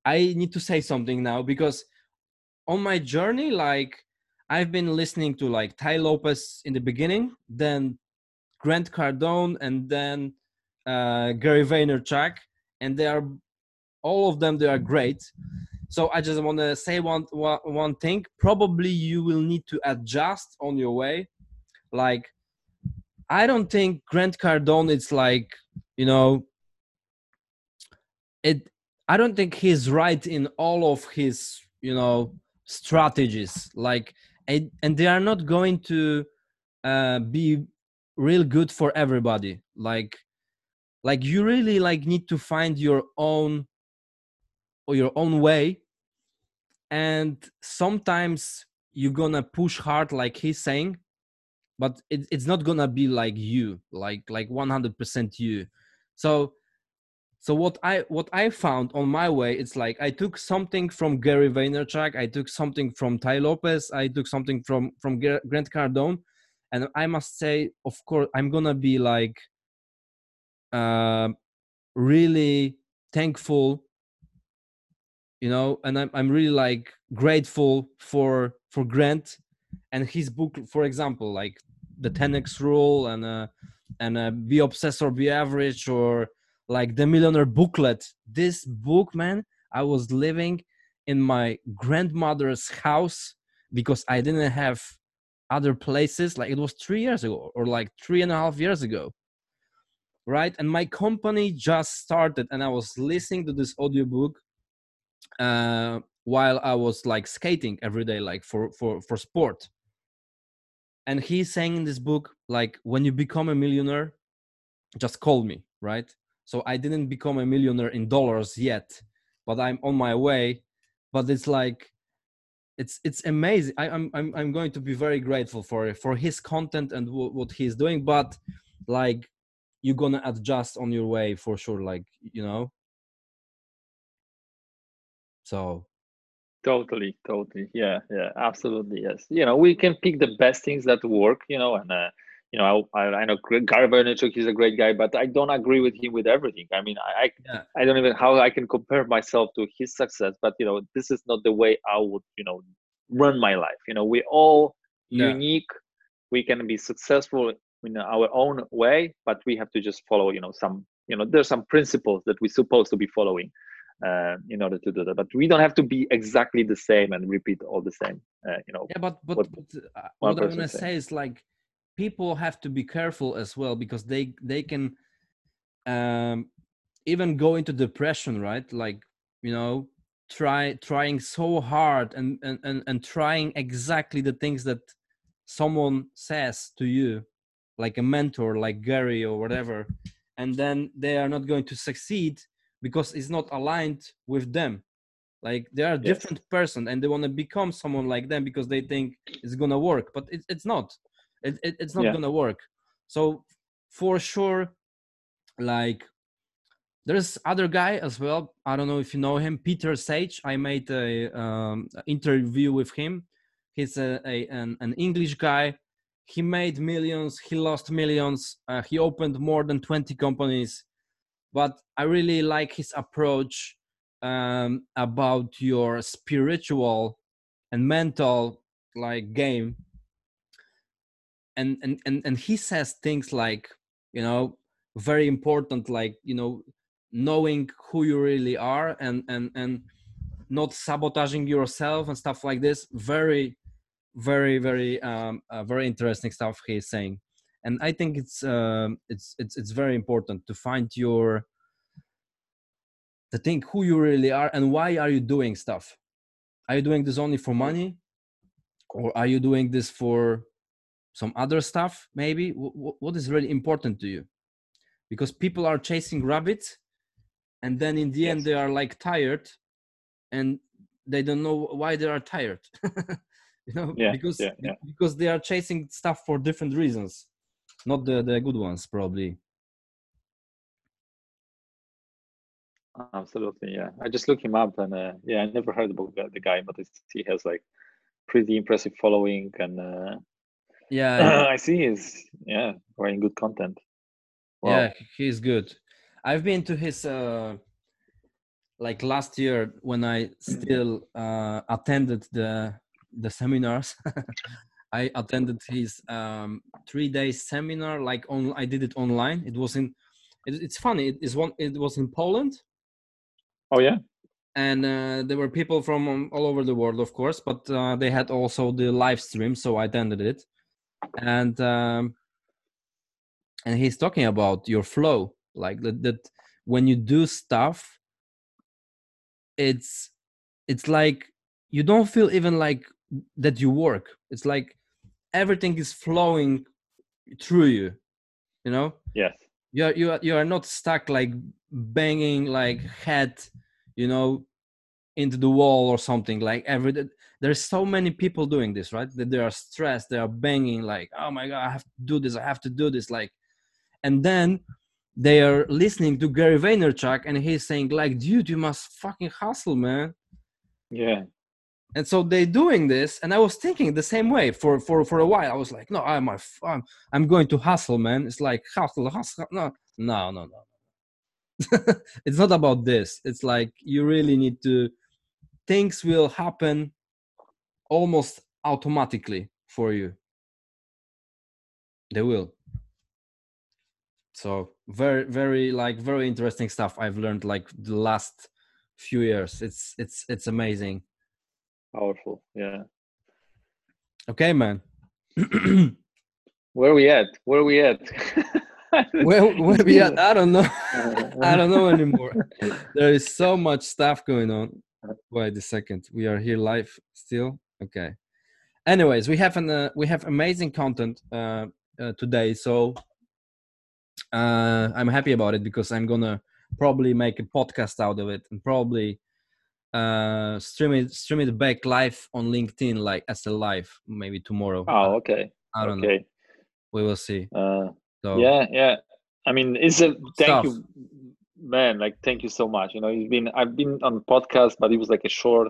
i need to say something now because on my journey like i've been listening to like Tai Lopez in the beginning then grant cardone and then uh, gary vaynerchuk and they are all of them they are great. So i just want to say one, one one thing. Probably you will need to adjust on your way. Like i don't think grant cardone It's like you know it i don't think he's right in all of his you know strategies. Like and, and they are not going to uh, be real good for everybody. Like like you really like need to find your own or your own way. And sometimes you're gonna push hard like he's saying but it, it's not gonna be like you like like 100% you. So so what i what i found on my way it's like i took something from gary vaynerchuk i took something from Tai Lopez i took something from from grant cardone and i must say of course i'm gonna be like uh, really thankful you know and I'm, I'm really like grateful for for grant and his book for example like the 10x rule and uh and uh, be obsessed or be average or like the millionaire booklet. This book man i was living in my grandmother's house because i didn't have other places. Like it was three years ago or like three and a half years ago right? And my company just started and i was listening to this audiobook uh, while i was like skating every day like for for for sport. And he's saying in this book like when you become a millionaire just call me right so i didn't become a millionaire in dollars yet but i'm on my way. But it's like it's it's amazing. I, am I'm i'm going to be very grateful for for his content and w- what he's doing. But like you're gonna adjust on your way for sure like you know? So. Totally totally. Yeah yeah absolutely yes. You know we can pick the best things that work you know and uh, you know I, I know Gary Vaynerchuk is a great guy but I don't agree with him with everything I mean I yeah. I don't even how I can compare myself to his success but you know this is not the way I would you know run my life you know we all yeah. unique we can be successful in our own way but we have to just follow you know some you know there's some principles that we're supposed to be following uh, in order to do that. But we don't have to be exactly the same and repeat all the same. Uh, you know. Yeah, but but what, but, uh, what I want to say is like people have to be careful as well because they they can um, even go into depression, right? Like you know, try trying so hard and and and, and trying exactly the things that someone says to you like a mentor like gary or whatever and then they are not going to succeed because it's not aligned with them like they are a different yes. person and they want to become someone like them because they think it's gonna work but it, it's not it, it it's not yeah. gonna work. So for sure like there's other guy as well i don't know if you know him peter sage. I made a um, interview with him. He's a, a an, an, english guy. He made millions he lost millions uh, he opened more than 20 companies. But I really like his approach um, about your spiritual and mental like game. And, and and and he says things like you know very important like you know knowing who you really are and and and not sabotaging yourself and stuff like this. Very very very um uh, very interesting stuff he's saying. And I think it's um, it's it's it's very important to find your to think who you really are and why are you doing stuff. Are you doing this only for money, or are you doing this for some other stuff? Maybe w- what is really important to you? Because people are chasing rabbits, and then in the yes. end they are like tired, and they don't know why they are tired. *laughs* you know, yeah, because yeah, yeah. because they are chasing stuff for different reasons not the the good ones probably absolutely yeah i just look him up and uh, yeah i never heard about the guy but he has like pretty impressive following and uh, *laughs* yeah i see he's yeah writing good content wow. yeah he's good i've been to his uh like last year when i still uh attended the the seminars *laughs* I attended his um, three day seminar. Like on, I did it online. It was in. It, it's funny. It is one. It was in Poland. Oh yeah. And uh, there were people from all over the world, of course, but uh, they had also the live stream, so I attended it. And um, and he's talking about your flow, like that. That when you do stuff, it's it's like you don't feel even like that you work. It's like everything is flowing through you you know yes you are you are, you are not stuck like banging like head you know into the wall or something like every there's so many people doing this right that they are stressed they are banging like oh my god i have to do this i have to do this like and then they are listening to Gary Vaynerchuk and he's saying like, dude, you must fucking hustle, man. Yeah. And so they're doing this, and I was thinking the same way for for for a while. I was like, no, I'm I'm I'm going to hustle, man. It's like hustle, hustle. No, no, no, no. *laughs* it's not about this. It's like you really need to. Things will happen almost automatically for you. They will. So very very like very interesting stuff i've learned like the last few years. It's it's it's amazing. Powerful yeah. Okay man. *clears throat* Where are we at? Where are we at? *laughs* Where, where we at? I don't know. *laughs* I don't know anymore. There is so much stuff going on. Wait a second. We are here live still okay anyways we have an uh, we have amazing content uh, uh today so uh, I'm happy about it because I'm gonna probably make a podcast out of it and probably uh, stream it stream it back live on LinkedIn like as a live maybe tomorrow. Oh, okay. I don't okay. know. We will see. Uh, so yeah, yeah. I mean, it's a thank stuff. you, man. Like, thank you so much. You know, you've been I've been on podcast, but it was like a short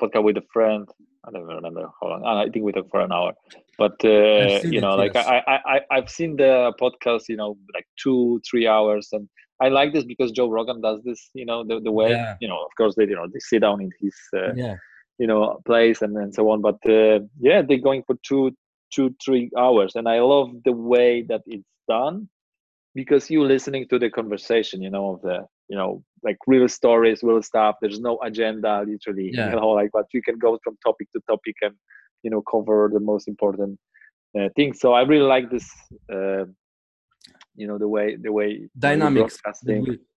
podcast with a friend. I don't remember how long. I think we talked for an hour, but uh, you know, it, like yes. I, I, I, have seen the podcast, you know, like two, three hours, and I like this because Joe Rogan does this, you know, the, the way, yeah. you know, of course they, you know, they sit down in his, uh, yeah. you know, place and and so on, but uh, yeah, they're going for two, two, three hours, and I love the way that it's done because you're listening to the conversation, you know, of the you know like real stories real stuff there's no agenda literally *laughs* yeah. you know like but you can go from topic to topic and you know cover the most important uh, things so i really like this uh, you know the way the way dynamics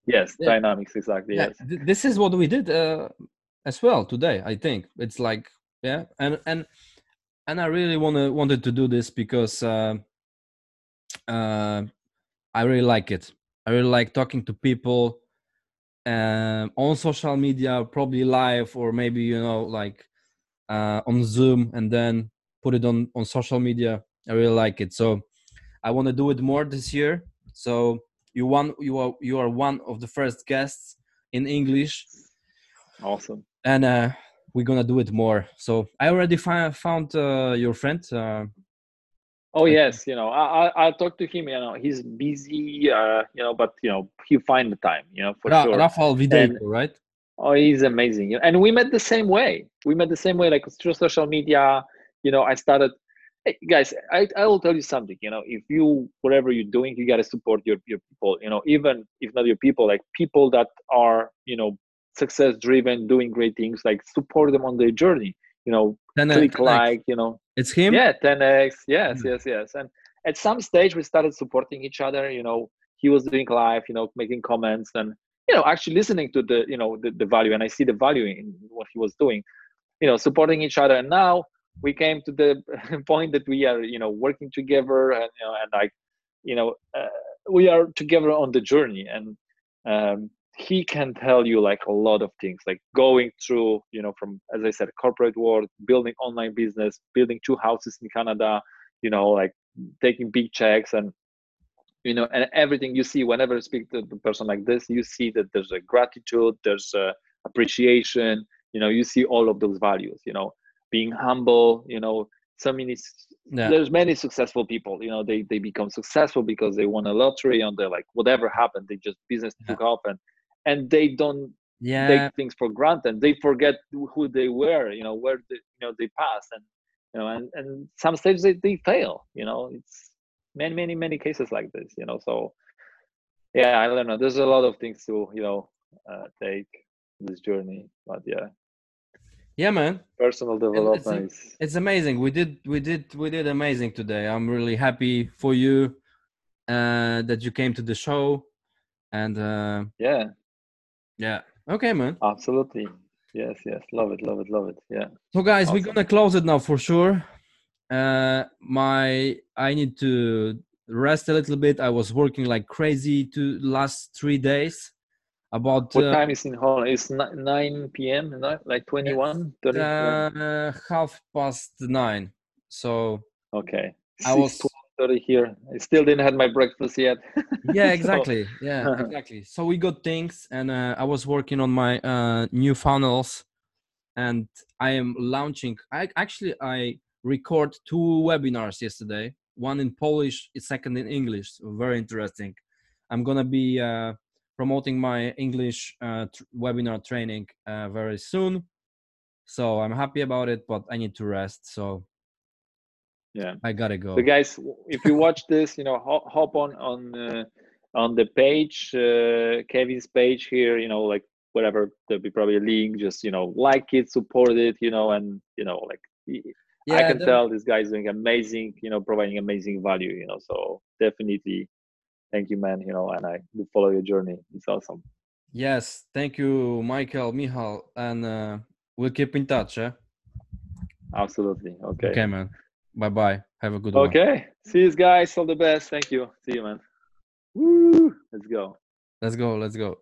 yes yeah. dynamics exactly yeah. yes this is what we did uh, as well today i think it's like yeah and and and i really wanna, wanted to do this because uh, uh, i really like it i really like talking to people um, on social media, probably live or maybe you know like uh, on Zoom, and then put it on on social media. I really like it, so I want to do it more this year. So you one you are you are one of the first guests in English. Awesome. And uh, we're gonna do it more. So I already find, found uh, your friend. Uh, Oh yes, you know, I I, I talk to him. You know, he's busy. Uh, you know, but you know, he find the time. You know, for Ra- sure. Rafael Vidal, right? Oh, he's amazing. And we met the same way. We met the same way, like through social media. You know, I started. Hey, guys, I I will tell you something. You know, if you whatever you're doing, you gotta support your your people. You know, even if not your people, like people that are you know success driven, doing great things, like support them on their journey you know, 10X, click like, you know. It's him? Yeah, 10x. Yes, mm-hmm. yes, yes. And at some stage we started supporting each other, you know, he was doing live, you know, making comments and, you know, actually listening to the, you know, the, the value. And I see the value in what he was doing, you know, supporting each other. And now we came to the *laughs* point that we are, you know, working together and, you know, and like, you know, uh, we are together on the journey. And, um, he can tell you like a lot of things like going through you know from as i said corporate world building online business building two houses in canada you know like taking big checks and you know and everything you see whenever you speak to a person like this you see that there's a gratitude there's a appreciation you know you see all of those values you know being humble you know so many yeah. there's many successful people you know they they become successful because they won a lottery and they're like whatever happened they just business yeah. took off and and they don't yeah. take things for granted. They forget who they were, you know, where they, you know they passed, and you know, and and some stages they, they fail. You know, it's many many many cases like this. You know, so yeah, I don't know. There's a lot of things to you know uh, take this journey, but yeah. Yeah, man. Personal development. It's, it's amazing. We did, we did, we did amazing today. I'm really happy for you uh, that you came to the show, and uh, yeah, yeah. Okay, man. Absolutely. Yes, yes. Love it, love it, love it. Yeah. So guys, awesome. we're gonna close it now for sure. Uh my I need to rest a little bit. I was working like crazy to last three days. About what uh, time is in Holland? It's 9 p.m. Like 21, uh, half past nine. So okay, I was here. I still didn't have my breakfast yet. *laughs* yeah *laughs* So- exactly yeah *laughs* exactly so we got things and uh, i was working on my uh, new funnels and i am launching i actually i record two webinars yesterday one in polish second in english so very interesting i'm gonna be uh, promoting my english uh, tr- webinar training uh, very soon so i'm happy about it but i need to rest so Yeah. i gotta go So guys, if you watch this, you know, hop, hop on on uh, on the page, uh, Kevin's page here. You know, like whatever. There'll be probably a link. Just you know, like it, support it. You know, and you know, like I can tell this guy's doing amazing. You know, providing amazing value. You know, so definitely, thank you, man. You know, and I will follow your journey. It's awesome. Yes, thank you, Michael, mihal and uh, we'll keep in touch. Eh? Absolutely. Okay. Okay, man. Bye bye. Have a good one. Okay. See you guys. All the best. Thank you. See you, man. Woo! Let's go. Let's go. Let's go.